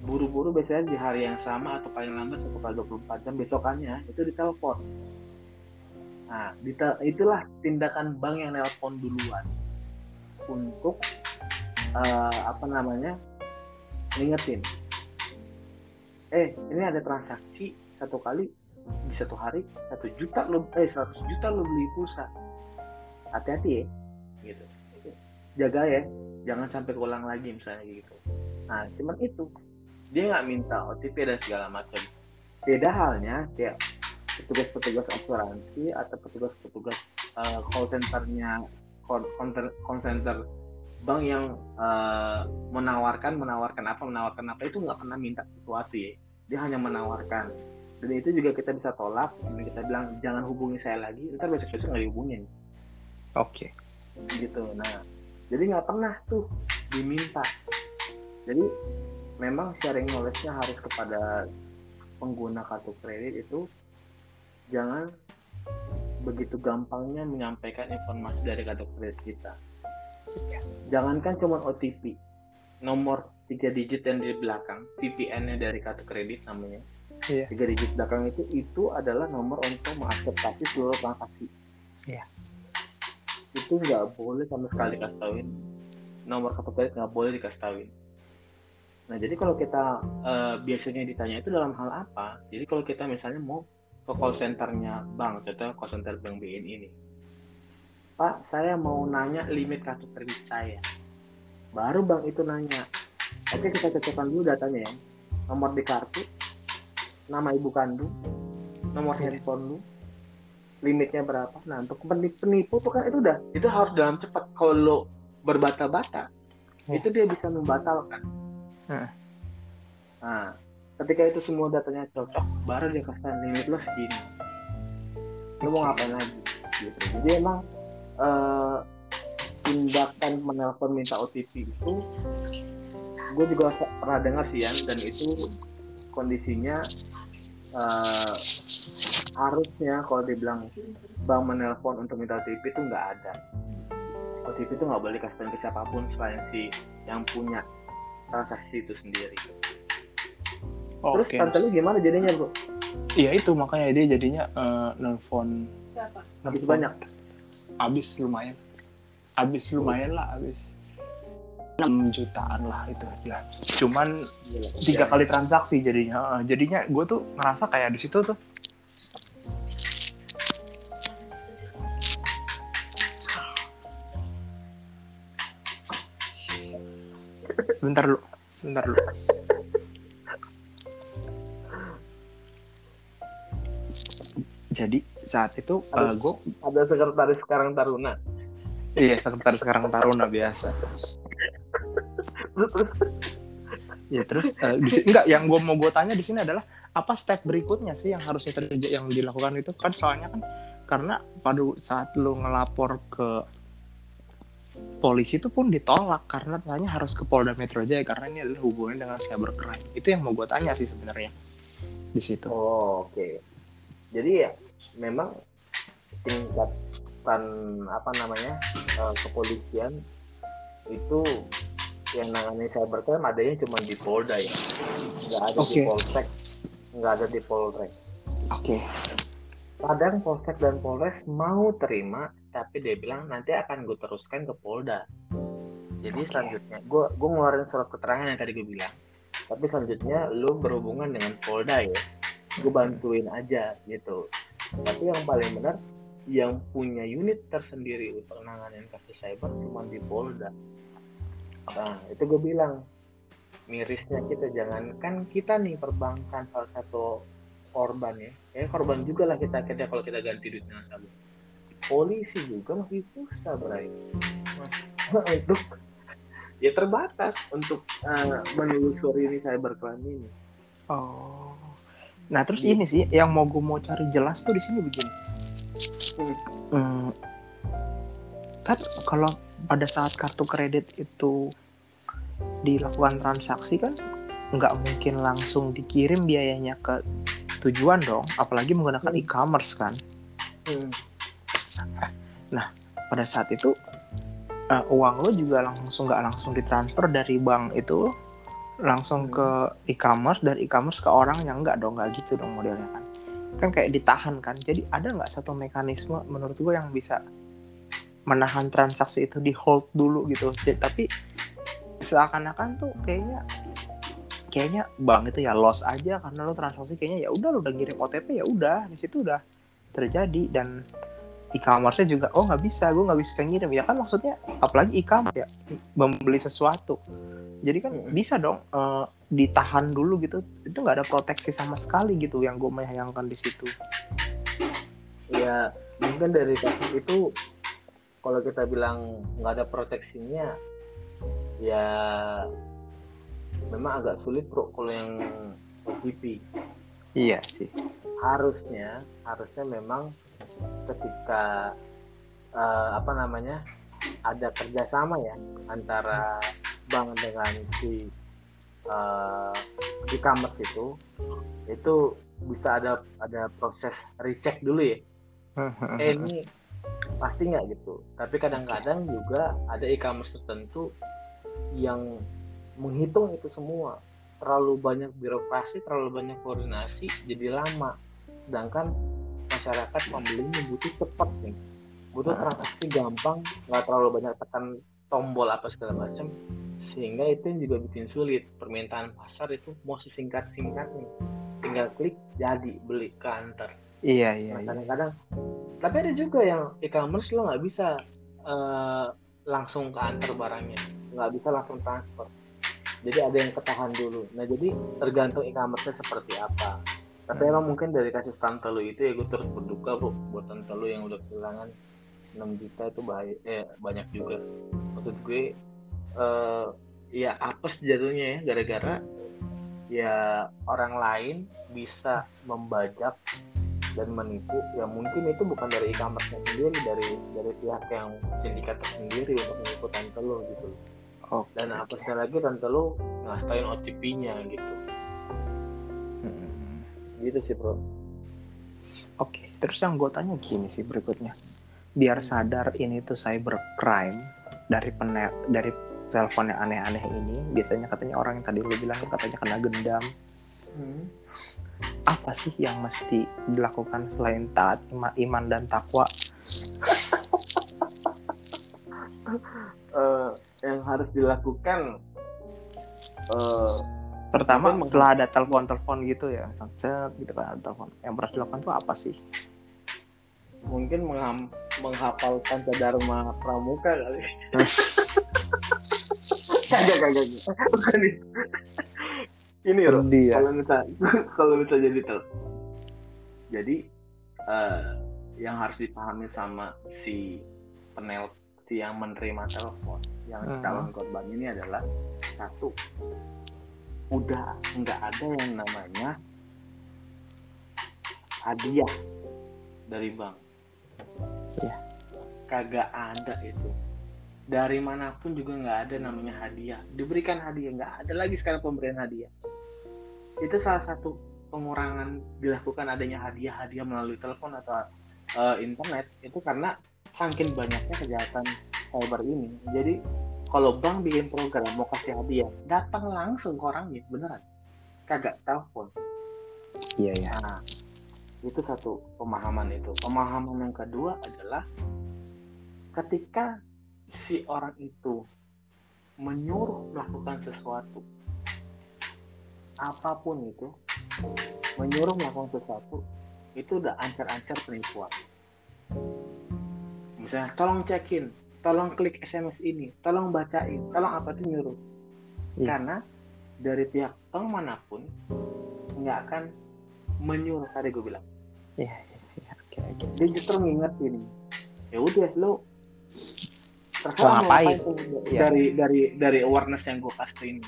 buru-buru biasanya di hari yang sama atau paling lambat satu kali 24 jam besokannya itu ditelepon. Nah, itulah tindakan bank yang nelpon duluan untuk uh, apa namanya ngingetin. Eh, ini ada transaksi satu kali di satu hari satu juta lo eh seratus juta lo beli pulsa. Hati-hati ya, gitu. Jaga ya, jangan sampai keulang lagi misalnya gitu. Nah, cuman itu dia nggak minta OTP dan segala macam beda halnya kayak petugas-petugas asuransi atau petugas-petugas uh, call centernya call, call center bank yang uh, menawarkan menawarkan apa menawarkan apa itu nggak pernah minta sesuatu ya dia hanya menawarkan dan itu juga kita bisa tolak dan kita bilang jangan hubungi saya lagi ntar besok besok nggak dihubungin. Oke. Okay. gitu nah. Jadi nggak pernah tuh diminta. Jadi memang sharing knowledge-nya harus kepada pengguna kartu kredit itu jangan begitu gampangnya menyampaikan informasi dari kartu kredit kita. Jangankan cuma OTP nomor tiga digit yang di belakang VPN-nya dari kartu kredit namanya Iya. tiga digit belakang itu itu adalah nomor untuk mengakseптasi seluruh transaksi. Iya. itu nggak boleh sama sekali kasih tauin. Nomor kartu kredit nggak boleh dikasih tauin. Nah jadi kalau kita eh, biasanya ditanya itu dalam hal apa? Jadi kalau kita misalnya mau ke call centernya bank contohnya call center bank BNI ini. Pak saya mau nanya limit kartu kredit saya. Baru bank itu nanya. Oke kita cocokkan dulu datanya ya. Nomor di kartu nama ibu kandung nomor Iya. handphone lu limitnya berapa nah untuk penipu, penipu tuh kan itu udah itu harus dalam cepat kalau lo berbata-bata Ya. itu dia bisa membatalkan Heeh. nah ketika itu semua datanya cocok baru dia kasih limit lo segini lo mau ngapain lagi gitu jadi emang eh, tindakan menelpon minta OTP itu gue juga pernah dengar sih Yan dan itu kondisinya eh, harusnya kalau dibilang bank menelpon untuk minta OTP itu nggak ada OTP itu nggak boleh dikasih ke siapa pun selain si yang punya transaksi itu sendiri terus Oke. tante lu gimana jadinya bro Iya itu makanya dia jadinya eh, nelpon Siapa? habis banyak Abis lumayan. Abis lumayan lah abis. 6 jutaan lah itu ya. Cuman tiga kali transaksi jadinya. Eh, jadinya gue tuh ngerasa kayak di situ tuh sebentar lu, sebentar lu. Jadi saat itu Aduh. gue ada sekretaris sekarang Taruna iya sekretaris sekarang Taruna biasa. Ya terus eh, di enggak yang gue mau gue tanya di sini adalah apa step berikutnya sih yang harusnya terjadi yang dilakukan itu? Kan soalnya kan karena pada saat lu ngelapor ke polisi itu pun ditolak karena tanya harus ke Polda Metro Jaya karena ini adalah hubungannya dengan cybercrime. Itu yang mau gue tanya sih sebenarnya di situ. Oh, oke. Jadi ya memang tingkatan apa namanya eh, kepolisian itu yang nangani cybercrime adanya cuma di Polda ya, nggak ada di Oke. Polsek, nggak ada di Polres. oke Kadang Polsek dan Polres mau terima, tapi dia bilang nanti akan gue teruskan ke Polda. Jadi Oke. selanjutnya, gue gue ngeluarin surat keterangan yang tadi gue bilang. Tapi selanjutnya lu berhubungan dengan Polda ya, gue bantuin aja gitu. Tapi yang paling benar, yang punya unit tersendiri untuk nanganin kasus cyber cuma di Polda. Nah, itu gue bilang mirisnya kita jangankan kita nih perbankan salah satu korban ya. Ya korban juga lah kita akhirnya kalau kita ganti duit nasabah polisi juga masih susah bray. Untuk ya terbatas untuk eh, menelusuri ini cybercrime ini. Oh. Nah terus ini sih yang mau gue mau cari jelas tuh di sini begini. Hmm, kan kalau pada saat kartu kredit itu dilakukan transaksi kan nggak mungkin langsung dikirim biayanya ke tujuan dong apalagi menggunakan Hmm. e-commerce kan Hmm. pada saat itu eh, uang lo juga langsung nggak langsung ditransfer dari bank itu langsung Hmm. ke e-commerce dari e-commerce ke orang yang nggak dong nggak gitu dong modelnya kan kan kayak ditahan kan jadi ada nggak satu mekanisme menurut gue yang bisa menahan transaksi itu di hold dulu gitu. Jadi, tapi seakan-akan tuh kayaknya kayaknya bank itu ya loss aja karena lo transaksi kayaknya ya udah lo udah ngirim OTP ya udah di situ udah terjadi. Dan e-commerce-nya juga oh nggak bisa gue nggak bisa ngirim. Ya kan maksudnya apalagi e-commerce ya membeli sesuatu. Jadi kan bisa dong eh, ditahan dulu gitu. Itu nggak ada proteksi sama sekali gitu yang gue menyayangkan di situ. Ya mungkin dari kasus itu kalau kita bilang nggak ada proteksinya ya memang agak sulit bro kalau yang OTP iya sih. Harusnya harusnya memang ketika eh, apa namanya ada kerjasama ya antara bank dengan si eh, e-commerce itu itu bisa ada ada proses recheck dulu ya. Eh ini pasti nggak gitu. Tapi kadang-kadang juga ada e-commerce tertentu yang menghitung itu semua. Terlalu banyak birokrasi terlalu banyak koordinasi jadi lama. Sedangkan masyarakat pembelinya butuh cepat nih. Butuh transaksi gampang nggak terlalu banyak tekan tombol apa segala macam. Sehingga itu yang juga bikin sulit. Permintaan pasar itu mau sesingkat singkatnya tinggal klik jadi beli ke antar iya iya, nah, iya. Tapi ada juga yang e-commerce lo nggak bisa uh, langsung ke antar barangnya. Nggak bisa langsung transfer. Jadi ada yang ketahan dulu. Nah jadi tergantung e-commerce seperti apa. Tapi Hmm. emang mungkin dari kasus tante lu itu ya gue terus berduka bu buat tante lu yang udah kehilangan 6 juta itu bahaya eh banyak juga. Maksud gue eh ya apes jatuhnya ya gara-gara ya orang lain bisa membajak dan menipu ya mungkin itu bukan dari e-commerce sendiri dari dari pihak yang sindikat sendiri untuk menipu tante lo gitu Oke, dan apesnya lagi tante lo ngastain OTP-nya gitu Hmm. gitu sih bro Oke, terus yang gue tanya gini sih berikutnya. Biar sadar ini tuh cybercrime dari pener dari telepon yang aneh-aneh ini, biasanya katanya orang yang tadi lu bilang katanya kena gendam. Apa sih yang mesti dilakukan selain taat ima- iman dan takwa? Eh, yang harus dilakukan eh Pertama, setelah ada telepon-telepon gitu ya, set gitu kan ada telepon. Yang harus dilakukan tuh apa sih? mungkin mengham- menghafalkan Dharma Pramuka kali. Kagak kagak. kagak. Bukan itu. Ini loh. Ya. Kalau misal kalau misal jadi tel. Jadi eh, yang harus dipahami sama si penel si yang menerima telepon yang Mhm. calon korban ini adalah satu udah nggak ada yang namanya hadiah dari bank. Iya. Kagak ada itu. Dari mana pun juga nggak ada namanya hadiah. Diberikan hadiah nggak ada lagi sekarang pemberian hadiah. Itu salah satu pengurangan dilakukan adanya hadiah-hadiah melalui telepon atau eh, internet itu karena saking banyaknya kejahatan cyber ini. Jadi kalau bank bikin program mau kasih hadiah, datang langsung ke orangnya, beneran. Kagak telepon. Iya ya. Nah, itu satu pemahaman itu. Pemahaman yang kedua adalah ketika si orang itu menyuruh melakukan sesuatu, apa pun itu, menyuruh melakukan sesuatu, itu udah ancar-ancar penipuan. Misalnya, tolong cekin, tolong klik SMS ini, tolong bacain, tolong apa itu nyuruh. Iya. Karena dari pihak bank mana pun nggak akan menyuruh tadi gue bilang Iya, iya, iya. Oke, oke. dia justru ngingetin ya udah lo terserah mau ngapain? tuh Iya. dari dari dari awareness yang gue kasih ini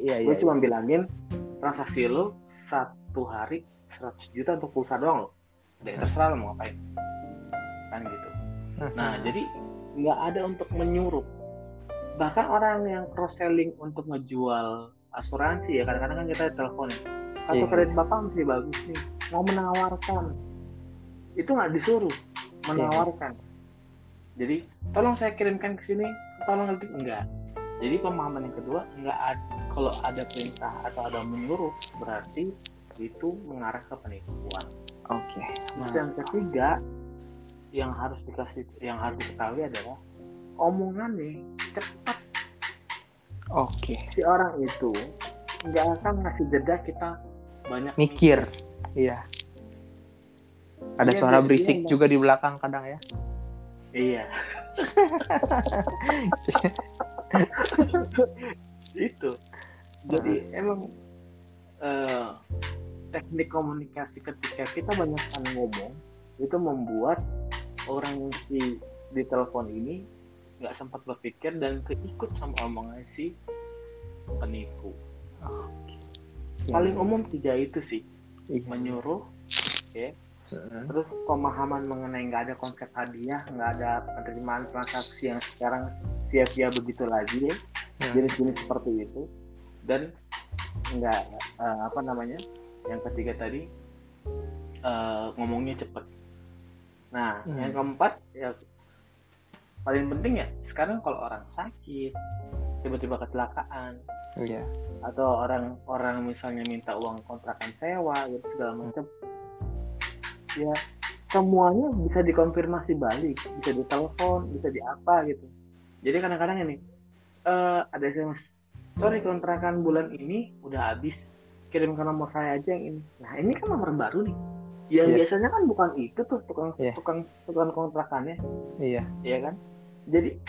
Iya, iya. gue cuma bilangin transaksi lo satu hari 100 juta untuk pulsa doang lo udah terserah lo mau ngapain kan gitu iya. nah jadi nggak ada untuk menyuruh bahkan orang yang cross selling untuk ngejual asuransi ya kadang-kadang kan kita telepon ya kartu Iya. kredit bapak masih bagus nih mau menawarkan itu nggak disuruh menawarkan jadi tolong saya kirimkan ke sini tolong nanti enggak jadi pemahaman yang kedua nggak ada kalau ada perintah atau ada menyuruh berarti itu mengarah ke penipuan Oke. Terus Nah, yang ketiga yang harus dikasih yang harus diketahui adalah omongannya cepat Oke. si orang itu nggak akan ngasih jeda kita banyak Mikir. Iya. Ada Iya, suara berisik juga di belakang kadang ya. Iya. Itu. Jadi emang eh, teknik komunikasi ketika kita banyakkan ngomong itu membuat orang yang si di telepon ini nggak sempat berpikir dan keikut sama omongan si penipu. Paling Iya, umum tiga itu sih. Iya. menyuruh Heeh. terus pemahaman mengenai nggak ada konsep hadiah nggak ada penerimaan transaksi yang sekarang sia-sia begitu lagi Hmm. jenis-jenis seperti itu dan nggak eh, apa namanya yang ketiga tadi eh, ngomongnya cepet nah Hmm. yang keempat ya paling penting ya sekarang kalau orang sakit tiba-tiba kecelakaan iya atau orang orang misalnya minta uang kontrakan sewa gitu segala macam ya semuanya bisa dikonfirmasi balik. Bisa ditelepon bisa di apa gitu. Jadi kadang-kadang ini eh ada SMS sorry kontrakan bulan ini udah habis. Kirim ke nomor saya aja yang ini. Nah ini kan nomor baru nih. Yang Iya. biasanya kan bukan itu tuh tukang Iya. tukang tukang kontrakannya. Iya. Ya kan? Jadi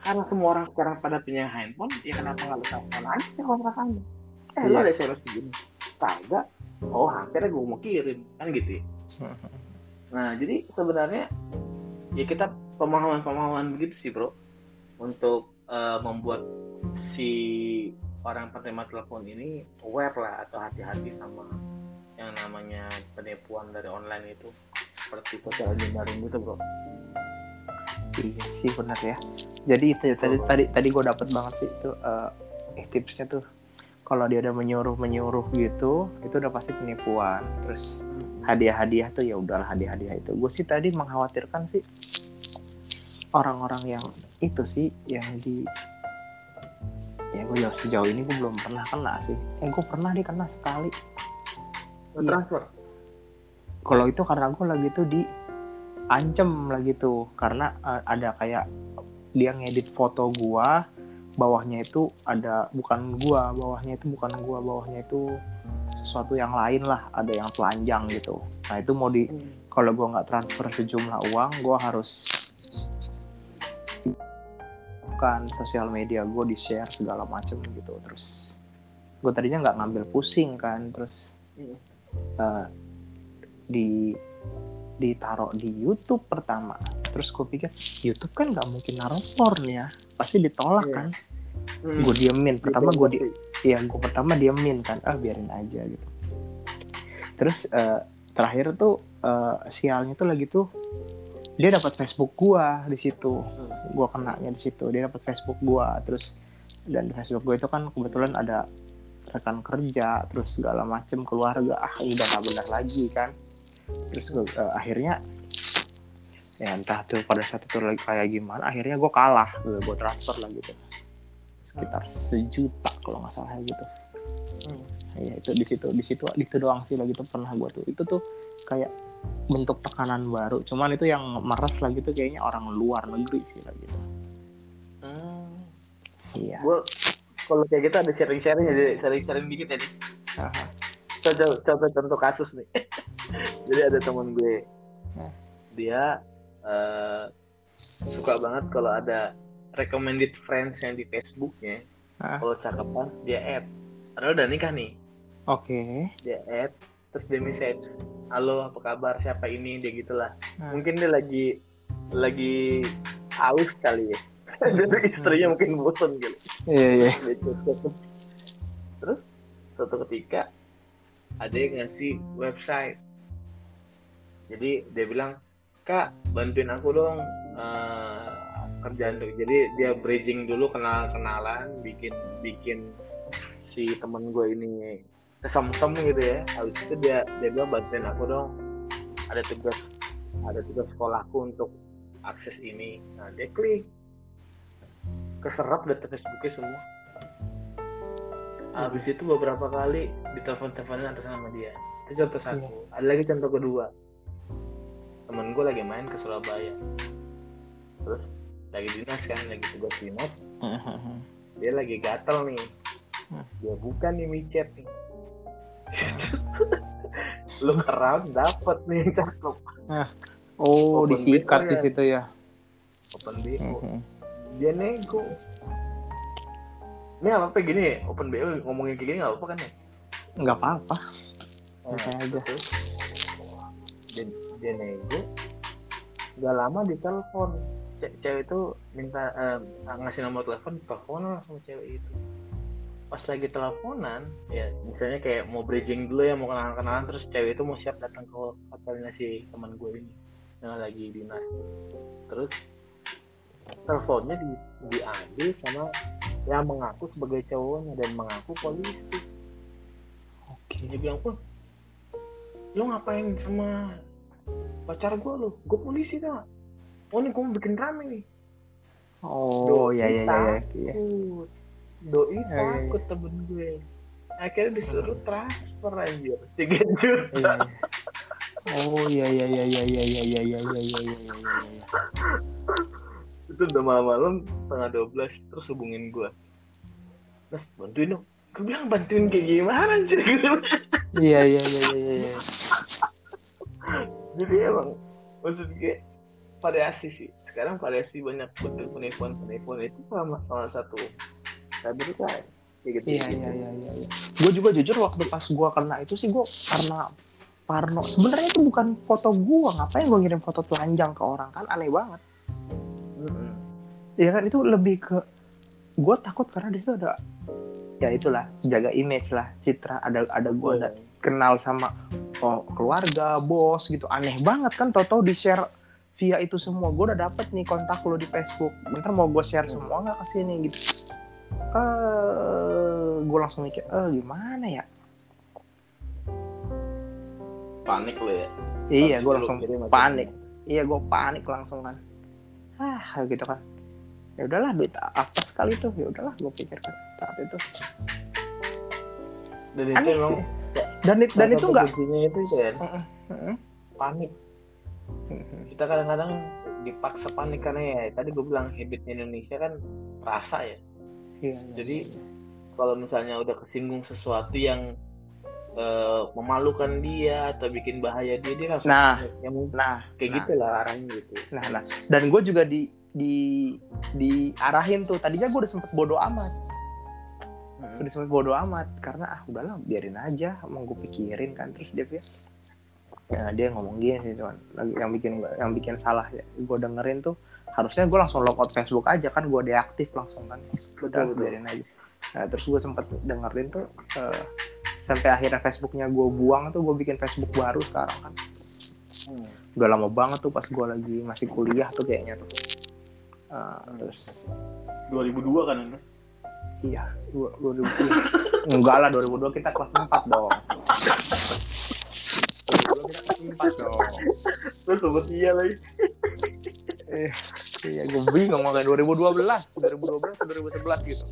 karena semua orang sekarang pada punya handphone ya kenapa nggak lu telepon aja kontrakannya? Eh lo Iya. ada SMS begini? Kagak oh hampir gue mau kirim kan gitu ya. Nah jadi sebenarnya ya kita pemahaman-pemahaman begitu sih bro. Untuk eh, membuat si orang penerima telepon ini aware lah atau hati-hati sama yang namanya penipuan dari online itu. Seperti social engineering gitu bro. Iya sih benar ya. Jadi itu tadi tadi tadi gue dapet banget sih itu eh, eh, tipsnya tuh kalau dia udah menyuruh menyuruh gitu itu udah pasti penipuan. Terus hadiah-hadiah tuh ya udahlah hadiah-hadiah itu. Gue sih tadi mengkhawatirkan sih orang-orang yang itu sih yang di ya gue jauh sejauh ini gue belum pernah kena sih. Eh gue pernah deh kena sekali. Iya. transfer Kalau itu karena gue lagi tuh di ancem lagi tuh karena eh, ada kayak dia ngedit foto gua bawahnya itu ada bukan gua bawahnya itu bukan gua bawahnya itu sesuatu yang lain lah ada yang telanjang gitu. Nah itu mau di kalau gua nggak transfer sejumlah uang gua harus bukan sosial media gua di share segala macem gitu. Terus gue tadinya nggak ngambil pusing kan terus Hmm. eh, di ditaruh di YouTube pertama terus gue pikir YouTube kan nggak mungkin naruh porn ya. Pasti ditolak Iya. kan. Hmm. gue diemin. Pertama gue di Gitu. ya gue pertama diemin kan. Ah biarin aja gitu. Terus eh, terakhir tuh eh, sialnya tuh lagi tuh dia dapat Facebook gua di situ. Gua kenanya di situ. Dia dapat Facebook gua. Terus dan di Facebook gue itu kan kebetulan ada rekan kerja terus segala macem keluarga. Ah ini udah nggak benar lagi kan. Terus gua, eh, akhirnya ya entah tuh pada saat itu lagi kayak gimana akhirnya gue kalah gue transfer lah gitu sekitar sejuta kalau nggak salah gitu Hmm. Iya itu di situ di situ itu doang sih lagi tuh pernah gue tuh itu tuh kayak bentuk tekanan baru cuman itu yang meres lagi tuh kayaknya orang luar negeri sih lagi tuh Hmm. iya Gue kalau kayak gitu ada sharing-sharing jadi sharing-sharing dikit ya nih. Contoh, contoh contoh kasus nih. jadi ada teman gue, Hmm. dia eh, suka banget kalau ada recommended friends yang di Facebooknya. Ah. Kalau cakepan dia add. Padahal udah nikah nih, oke dia add terus dia message, halo apa kabar siapa ini dia gitulah. Hmm. Mungkin dia lagi lagi aus kali ya. Jadi istrinya mungkin bosan gitu. iya iya Dia chat-chat. terus suatu ketika ada yang ngasih website jadi dia bilang kak bantuin aku dong eh, kerjaan tuh jadi dia bridging dulu kenal kenalan bikin bikin si temen gue ini kesem-sem gitu ya. Habis itu dia dia bilang bantuin aku dong. Ada tugas ada tugas sekolahku untuk akses ini. Nah dia klik. Keserap data Facebooknya semua. Habis itu beberapa kali ditelepon-teleponin atas nama dia. Itu contoh satu. Ada lagi contoh kedua temen gue lagi main ke Surabaya. Terus lagi dinas kan lagi tugas dinas. Dia lagi gatel nih. Hmm. dia buka nih micet nih. Terus lu keram dapet nih cakep. Oh Open disikat di ya. situ ya? Open BO Mhm. dia nego. Ini apa apa gini open BO ngomongin kayak gini nggak apa kan ya? Nggak apa-apa. Nah, Santai aja. terus dia nego nggak lama ditelepon. Ce- cewek itu minta eh, ngasih nomor telepon telepon langsung cewek itu. Pas lagi teleponan ya misalnya kayak mau bridging dulu ya mau kenalan kenalan terus cewek itu mau siap datang ke hotelnya si teman gue ini yang lagi dinas terus teleponnya di, diambil sama yang mengaku sebagai cowoknya dan mengaku polisi. Oke. Dia bilang pun lo ngapain sama pacar gue lo gue polisi tak oh ini gue mau bikin rame nih Oh, iya iya iya. iya. takut doi Iya, iya, iya. takut temen gue akhirnya disuruh transfer anjir tiga juta Iya, iya. Oh iya iya iya iya iya iya iya iya iya iya iya iya iya. itu udah malam-malam setengah dua belas terus hubungin gue Mas bantuin dong gue bilang bantuin kayak gimana anjir Iya iya iya iya iya. Jadi emang maksud gue variasi sih. Sekarang variasi banyak bentuk penipuan penipuan itu sama salah satu cybercrime kayak gitu Iya iya iya iya. Gue juga jujur waktu pas gue kena itu sih gue karena Parno. Sebenarnya itu bukan foto gue ngapain gue ngirim foto telanjang ke orang? Kan aneh banget. Mm-mm. ya kan? Itu lebih ke gue takut karena di situ ada ya itulah jaga image lah citra. Ada ada gue ada kenal sama oh, keluarga bos gitu. Aneh banget kan tau-tau di share via itu semua. Gue udah dapet nih kontak lo di Facebook. Bentar mau gue share semua nggak ke sini gitu? Eh gue langsung mikir eh gimana ya? Panik lo ya? Iya gue langsung panik. Iya gue panik langsung kan. Ah gitu kan ya udahlah duit apa sekali tuh. Ya udahlah gue pikirkan saat itu. Dan itu aneh emang sih. dan, dan salah itu enggak itu kan Heeh. panik. Kita kadang-kadang dipaksa panik karena ya tadi gue bilang habitnya Indonesia kan rasa ya. Iya, Jadi, kalau misalnya udah kesinggung sesuatu yang eh, memalukan dia atau bikin bahaya dia dia langsung Nah. ya mungkin nah kayak nah. gitu lah arahnya gitu. Nah nah. Dan gue juga di di diarahin tuh. Tadinya gue udah sempet bodoh amat. Udah sempet bodoh amat. Karena ah udahlah biarin aja. Mau gue pikirin kan terus dia pikir ya, dia ngomong gini sih cuman yang bikin yang bikin salah ya gue dengerin tuh harusnya gue langsung logout Facebook aja kan gue deaktif langsung kan. Udah betul. biarin aja. Nah terus gue sempet dengerin tuh eh, sampai akhirnya Facebooknya gue buang tuh gue bikin Facebook baru sekarang kan. Hmm. udah lama banget tuh pas gue lagi masih kuliah tuh kayaknya tuh Eh, terus 2002 kan Anda? iya dua, dua ribu iya. enggak lah 2002 kita kelas 4 dong 2002 kita kelas 4 dong Terus sebut iya lagi. iya gue bingung mau kayak 2012 2012 atau 2011 gitu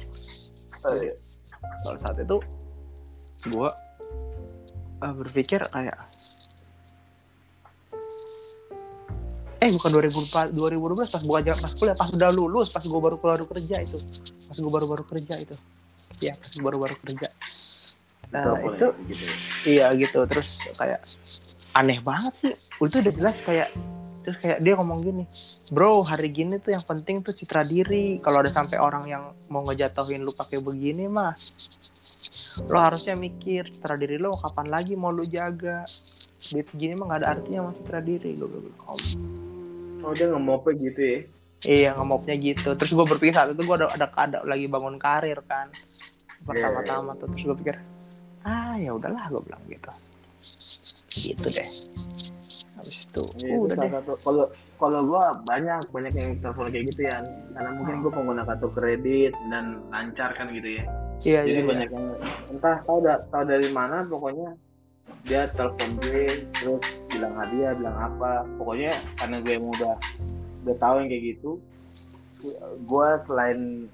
Eh, pada saat itu gue eh, berpikir kayak eh bukan 2004 2012 pas gua pas kuliah pas udah lulus pas gua baru baru kerja itu. Pas gua baru baru kerja itu. Ya pas gua baru baru kerja. Nah apa itu ya, gitu. iya gitu. Terus kayak aneh banget sih. Itu udah jelas kayak terus kayak dia ngomong gini bro hari gini tuh yang penting tuh citra diri. Kalau ada sampai orang yang mau ngejatuhin lu pakai begini mah lo harusnya mikir citra diri lo kapan lagi mau lu jaga duit gini mah gak ada artinya citra diri gue bilang "Oh, Oh dia ngemopnya gitu ya? iya ngemopnya gitu. Terus gue berpikir saat itu gue ada ada ada lagi bangun karir kan. Pertama-tama tuh terus gue pikir ah ya udahlah gue bilang gitu. Gitu deh. Habis itu Iya, itu udah deh. Kalau kalau gua banyak banyak yang telepon kayak gitu ya, karena mungkin gua pengguna kartu kredit dan lancar kan gitu ya. iya Jadi iya banyak yang entah tahu da, tahu dari mana pokoknya dia telepon gue terus bilang hadiah bilang apa. Pokoknya karena gue yang udah udah tahu yang kayak gitu gue selain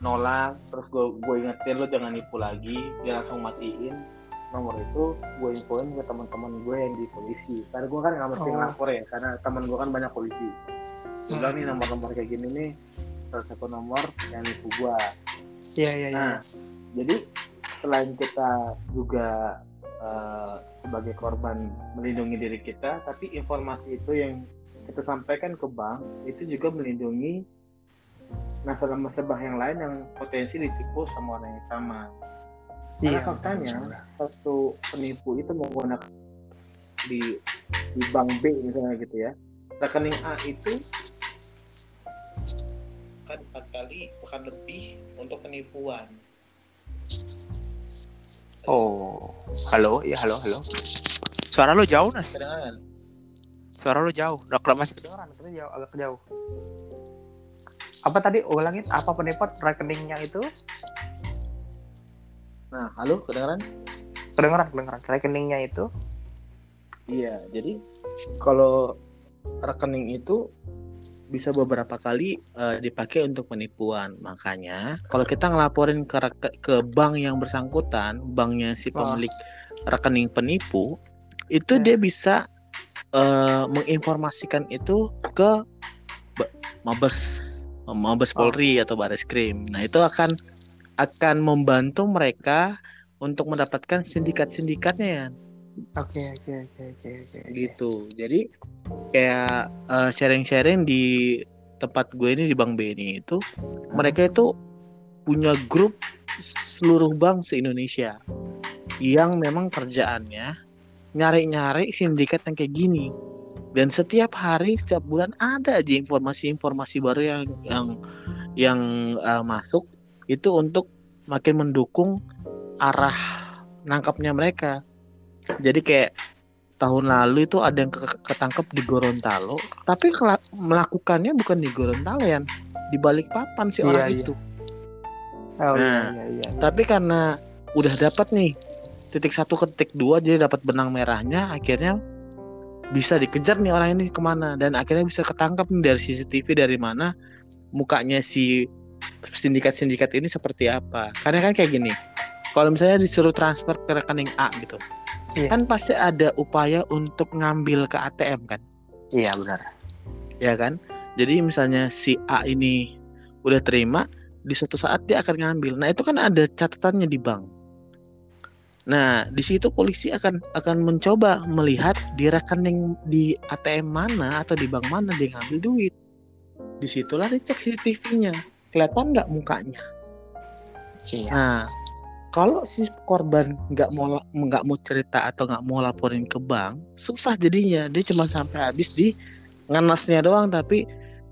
nolak terus gue gue ingetin lo jangan nipu lagi dia langsung matiin nomor itu. Gue infoin ke teman-teman gue yang di polisi. Karena gue kan nggak mesti Oh. ngelapor ya karena teman gue kan banyak polisi. Gue bilang nih nomor-nomor kayak gini nih salah satu nomor yang nipu gue iya iya iya. Nah, jadi selain kita juga eh, sebagai korban melindungi diri kita, tapi informasi itu yang kita sampaikan ke bank itu juga melindungi nasabah-nasabah yang lain yang potensi ditipu sama orang yang sama. Karena Iya, faktanya satu penipu itu menggunakan di di bank B misalnya gitu ya. Rekening A itu kan empat kali bahkan lebih untuk penipuan. Oh. Halo iya halo halo. Suara lo jauh nas. Kedengaran? suara lo jauh. Udah kalau masih kedengeran tapi jauh agak jauh. Apa tadi? Ulangin apa penipot rekeningnya itu? Nah, halo, kedengaran? kedengeran kedengeran rekeningnya itu? Iya, jadi kalau rekening itu bisa beberapa kali uh, dipakai untuk penipuan. Makanya kalau kita ngelaporin ke ke bank yang bersangkutan, banknya si pemilik oh. rekening penipu, itu ya. dia bisa uh, menginformasikan itu ke Mabes Mabes. Polri oh. atau Baris Krim. Nah, itu akan akan membantu mereka untuk mendapatkan sindikat-sindikatnya ya. Oke oke oke oke oke. Gitu. Jadi kayak uh, sharing-sharing di tempat gue ini di Bank BNI itu hmm. mereka itu punya grup seluruh bank se-Indonesia yang memang kerjaannya nyari-nyari sindikat yang kayak gini. Dan setiap hari, setiap bulan ada aja informasi-informasi baru yang yang yang uh, masuk itu untuk makin mendukung arah nangkapnya mereka jadi kayak tahun lalu itu ada yang ketangkep di Gorontalo tapi melakukannya bukan di Gorontalo ya di balik papan si iya, orang iya. itu. Oh, iya, nah. iya, iya, iya. tapi karena udah dapat nih titik satu ke titik dua jadi dapat benang merahnya akhirnya bisa dikejar nih orang ini ke mana. Dan akhirnya bisa ketangkap nih dari CCTV dari mana mukanya si sindikat-sindikat ini seperti apa. Karena kan kayak gini kalau misalnya disuruh transfer ke rekening A gitu iya. kan pasti ada upaya untuk ngambil ke ATM kan? Iya benar. Ya kan? Jadi misalnya si A ini udah terima di suatu saat dia akan ngambil. Nah itu kan ada catatannya di bank. Nah di situ polisi akan akan mencoba melihat di rekening di ATM mana atau di bank mana dia ngambil duit. Di situlah dicek CCTV-nya kelihatan nggak mukanya? Iya. nah kalau si korban nggak mau nggak mau cerita atau nggak mau laporin ke bank susah jadinya. Dia cuma sampai habis di nganasnya doang tapi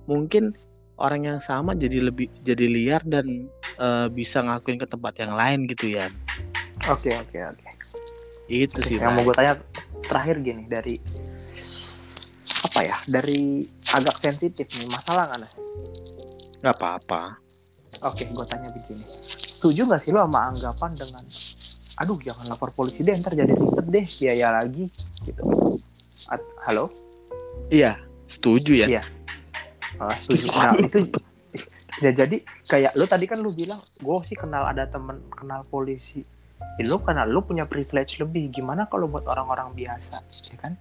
mungkin orang yang sama jadi lebih jadi liar dan uh, bisa ngakuin ke tempat yang lain gitu ya oke okay, oke. Okay, oke okay. itu sih yang mau gue tanya terakhir gini dari apa ya dari agak sensitif nih masalah nggak nggak apa-apa. Oke gue tanya begini setuju nggak sih lo sama anggapan dengan aduh jangan lapor polisi deh ntar jadi ribet deh biaya lagi gitu. At halo? Iya setuju ya. Iya. Oh, setuju. Nah itu ya jadi kayak lo tadi kan lo bilang gue sih kenal ada temen kenal polisi. Ya, lo kenal lo punya privilege lebih gimana kalau buat orang-orang biasa ya kan?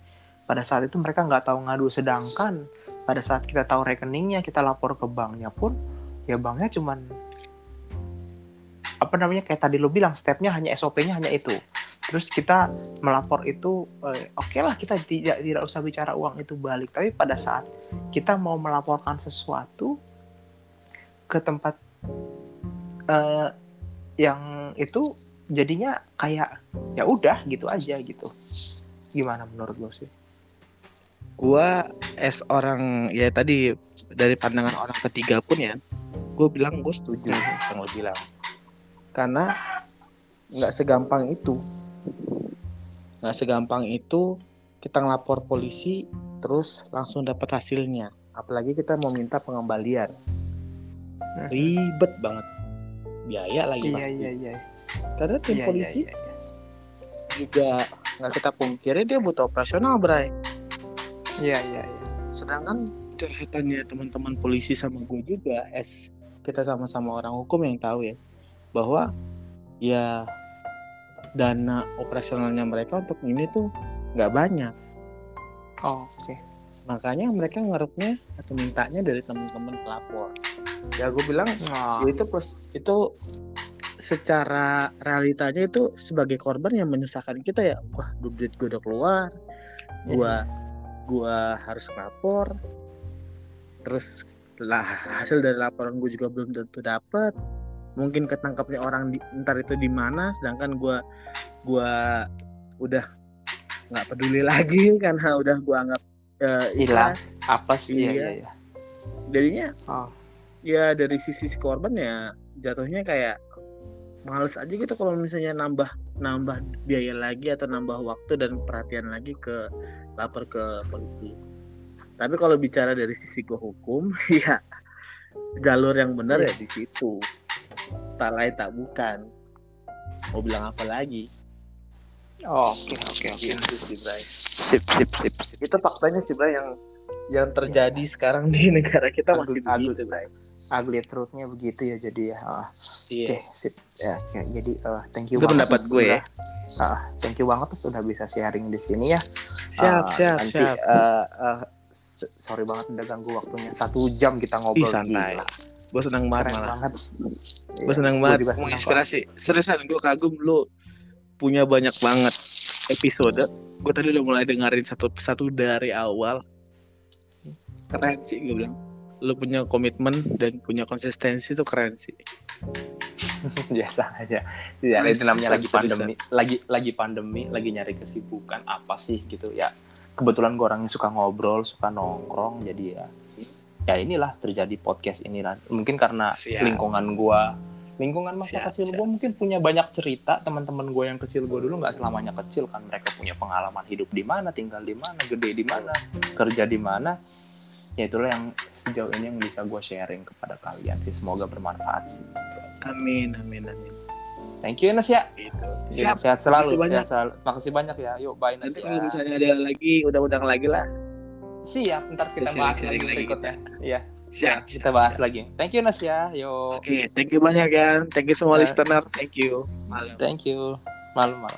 Pada saat itu mereka nggak tahu ngadu sedangkan pada saat kita tahu rekeningnya kita lapor ke banknya pun ya banknya cuman apa namanya kayak tadi lo bilang stepnya hanya SOP-nya hanya itu. Terus kita melapor itu eh, oke okay lah kita tidak tidak usah bicara uang itu balik. Tapi pada saat kita mau melaporkan sesuatu ke tempat eh, yang itu jadinya kayak ya udah gitu aja gitu. Gimana menurut lo sih? Gua es orang ya tadi dari pandangan orang ketiga pun ya gue bilang gue setuju yang lo bilang karena nggak segampang itu. Nggak segampang itu kita ngelapor polisi terus langsung dapat hasilnya. Apalagi kita mau minta pengembalian. Hmm. ribet banget. Biaya lagi iya, iya, iya. karena tim iya, iya polisi iya, iya. juga nggak kita pungkiri dia butuh operasional bray. Iya iya iya. Sedangkan curhatannya teman-teman polisi sama gue juga es kita sama-sama orang hukum yang tahu ya bahwa ya dana operasionalnya mereka untuk ini tuh nggak banyak. Oh, Oke. Okay. Makanya mereka ngeruknya atau mintanya dari teman-teman pelapor. Ya gue bilang oh. ya itu plus itu secara realitanya itu sebagai korban yang menyusahkan kita ya wah duit gue udah keluar gue yeah. gua harus lapor terus lah hasil dari laporan gue juga belum tentu dapat mungkin ketangkapnya orang di, ntar itu di mana sedangkan gue gua udah nggak peduli lagi karena udah gue anggap uh, ikhlas apa sih iya. iya, iya. jadinya oh. ya dari sisi si korban ya jatuhnya kayak males aja gitu kalau misalnya nambah nambah biaya lagi atau nambah waktu dan perhatian lagi ke lapor ke polisi tapi kalau bicara dari sisi gue hukum ya jalur yang benar ya di situ tak lain tak bukan. Mau bilang apa lagi? Oke oke oke. Sip sip sip sip. Itu faktanya sih Bray yang yang terjadi sekarang di negara kita masih Ugly- begitu, Bray. ugly truth-nya begitu ya jadi ya Ah, Iya. oke sip. Ya oke. jadi eh, thank you Itu pendapat gue ya. ah, thank you banget sudah bisa sharing di sini ya. Siap, Ah, siap, nanti, siap. eh, s- sorry banget udah ganggu waktunya. Satu jam kita ngobrol. Ih, santai. Gila, Gue senang banget malah. banget Gue senang Iya, banget juga senang menginspirasi. Seriusan gue kagum lu punya banyak banget episode. Gue tadi udah mulai dengerin satu satu dari awal. Keren sih gue bilang. Lu punya komitmen dan punya konsistensi itu keren sih. biasa aja ya itu namanya lagi bisa, pandemi lagi lagi pandemi lagi nyari kesibukan apa sih gitu ya kebetulan gue orangnya suka ngobrol suka nongkrong jadi ya ya inilah terjadi podcast ini lah mungkin karena Siap. lingkungan gue lingkungan masa Siap, kecil siap. gue mungkin punya banyak cerita teman-teman gue yang kecil gue dulu nggak selamanya kecil kan mereka punya pengalaman hidup di mana tinggal di mana gede di mana kerja di mana ya itulah yang sejauh ini yang bisa gue sharing kepada kalian sih semoga bermanfaat sih Amin, amin, amin. thank you Ines ya Gitu. Siap. Sehat selalu Makasih banyak. sehat selalu makasih banyak ya yuk bye Ines Nanti ya. kalau misalnya ada lagi, udah-undang lagi lah. Siap ntar kita Sharing- bahas sharing lagi berikutnya iya Siap. kita siap, bahas siap. lagi thank you Ines ya yuk Oke, thank you banyak ya. Thank you semua Ya. listener. Thank you. Malam. thank you malam malam